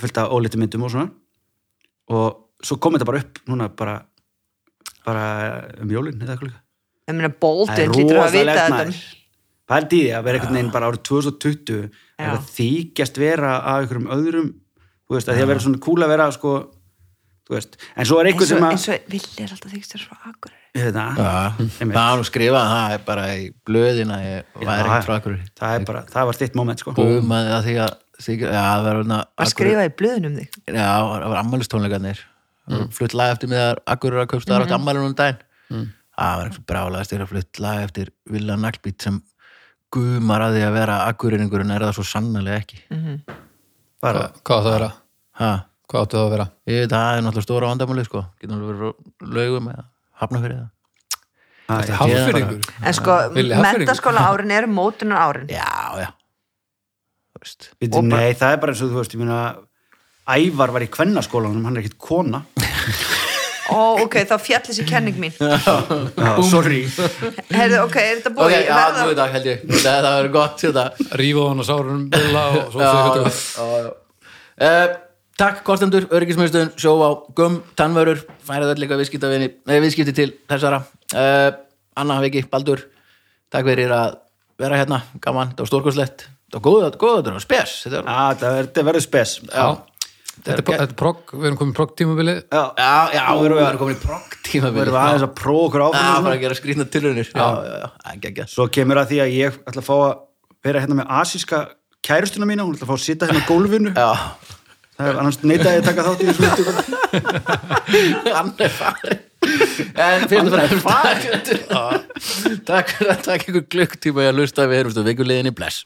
fullt af ólítu myndum og svona. Og svo kom þetta bara upp núna bara bara um jólinn eða eitthvað líka? Ég meina er hlýtur að vita þetta. pældi í því að vera einhvern veginn bara árið 2020 Já. að þykjast vera af einhverjum öðrum þú veist, að því að vera svona cool að vera sko, þú veist, en svo er einhver eins sem að eins og Villi er alltaf þykist þér ég veit það, var nú skrifað það er bara í blöðina það er bara, það var þitt moment sko. Búmaði að því að því, já, það var Var skrifað í blöðunum þig? Já, það var ammælistónleikarnir mm. flutt lag eftir miðar Akkurir að kaupst það átti ammælun um daginn. Það var eitthvað brálaðast að flutt lag eftir Villa Naglbít sem gumar að því að vera akkuriringur en er það svo sannlega ekki? Bara, Hvað, hvað áttu að vera? ha, Hvað áttu það að vera? ég veit það er náttúrulega stóra vandamáli sko, getur náttúrulega verið laugum eða hafna fyrir það. Að, já, Hafnfyrringur? En sko, mentaskóla árin eru mótunar árin Já, já Bíddu, nei, það er bara eins og þú veist, ég meina Ævar var í kvennaskólanum, hann er ekkit kona. Ó, ok, þá fjall þessi kenning mín. Já, sorry. Heyrðu, ok, er þetta Ok, búið? já, Verða- þú veit það held ég. Það, það verður gott þetta Rífa hann á sárunum, billa og svo já, fyrir já, já. Uh, Takk Kostendur, öryggismiðstöðun sjó á gum, tannvörur færið öll eitthvað viðskiptavinni, nei, viðskipti til þessara. Uh, Anna Viki, Baldur takk fyrir að vera hérna gaman, það var stórkoslegt það var góð, góð, það var spes þetta Já, verður- spes. Já, Þetta er, þetta er progg, við erum komin progg tímabili Já, já, já, við erum við komin í progg tíma verður við aðeins að prófa okkur Já, áfram. Og bara að gera Já, já, já, ekki, ekki Svo kemur að því að ég ætla að fá að vera hérna með asíska kærustuna mína, hún ætla að fá að sita hérna á gólfinu. Já, það er annars neitaði að taka þátt í þessu hann er farin En fyrst og fremst takk, fyrir að taka ykkur klukktíma í að lusta við erum vikuleginni bless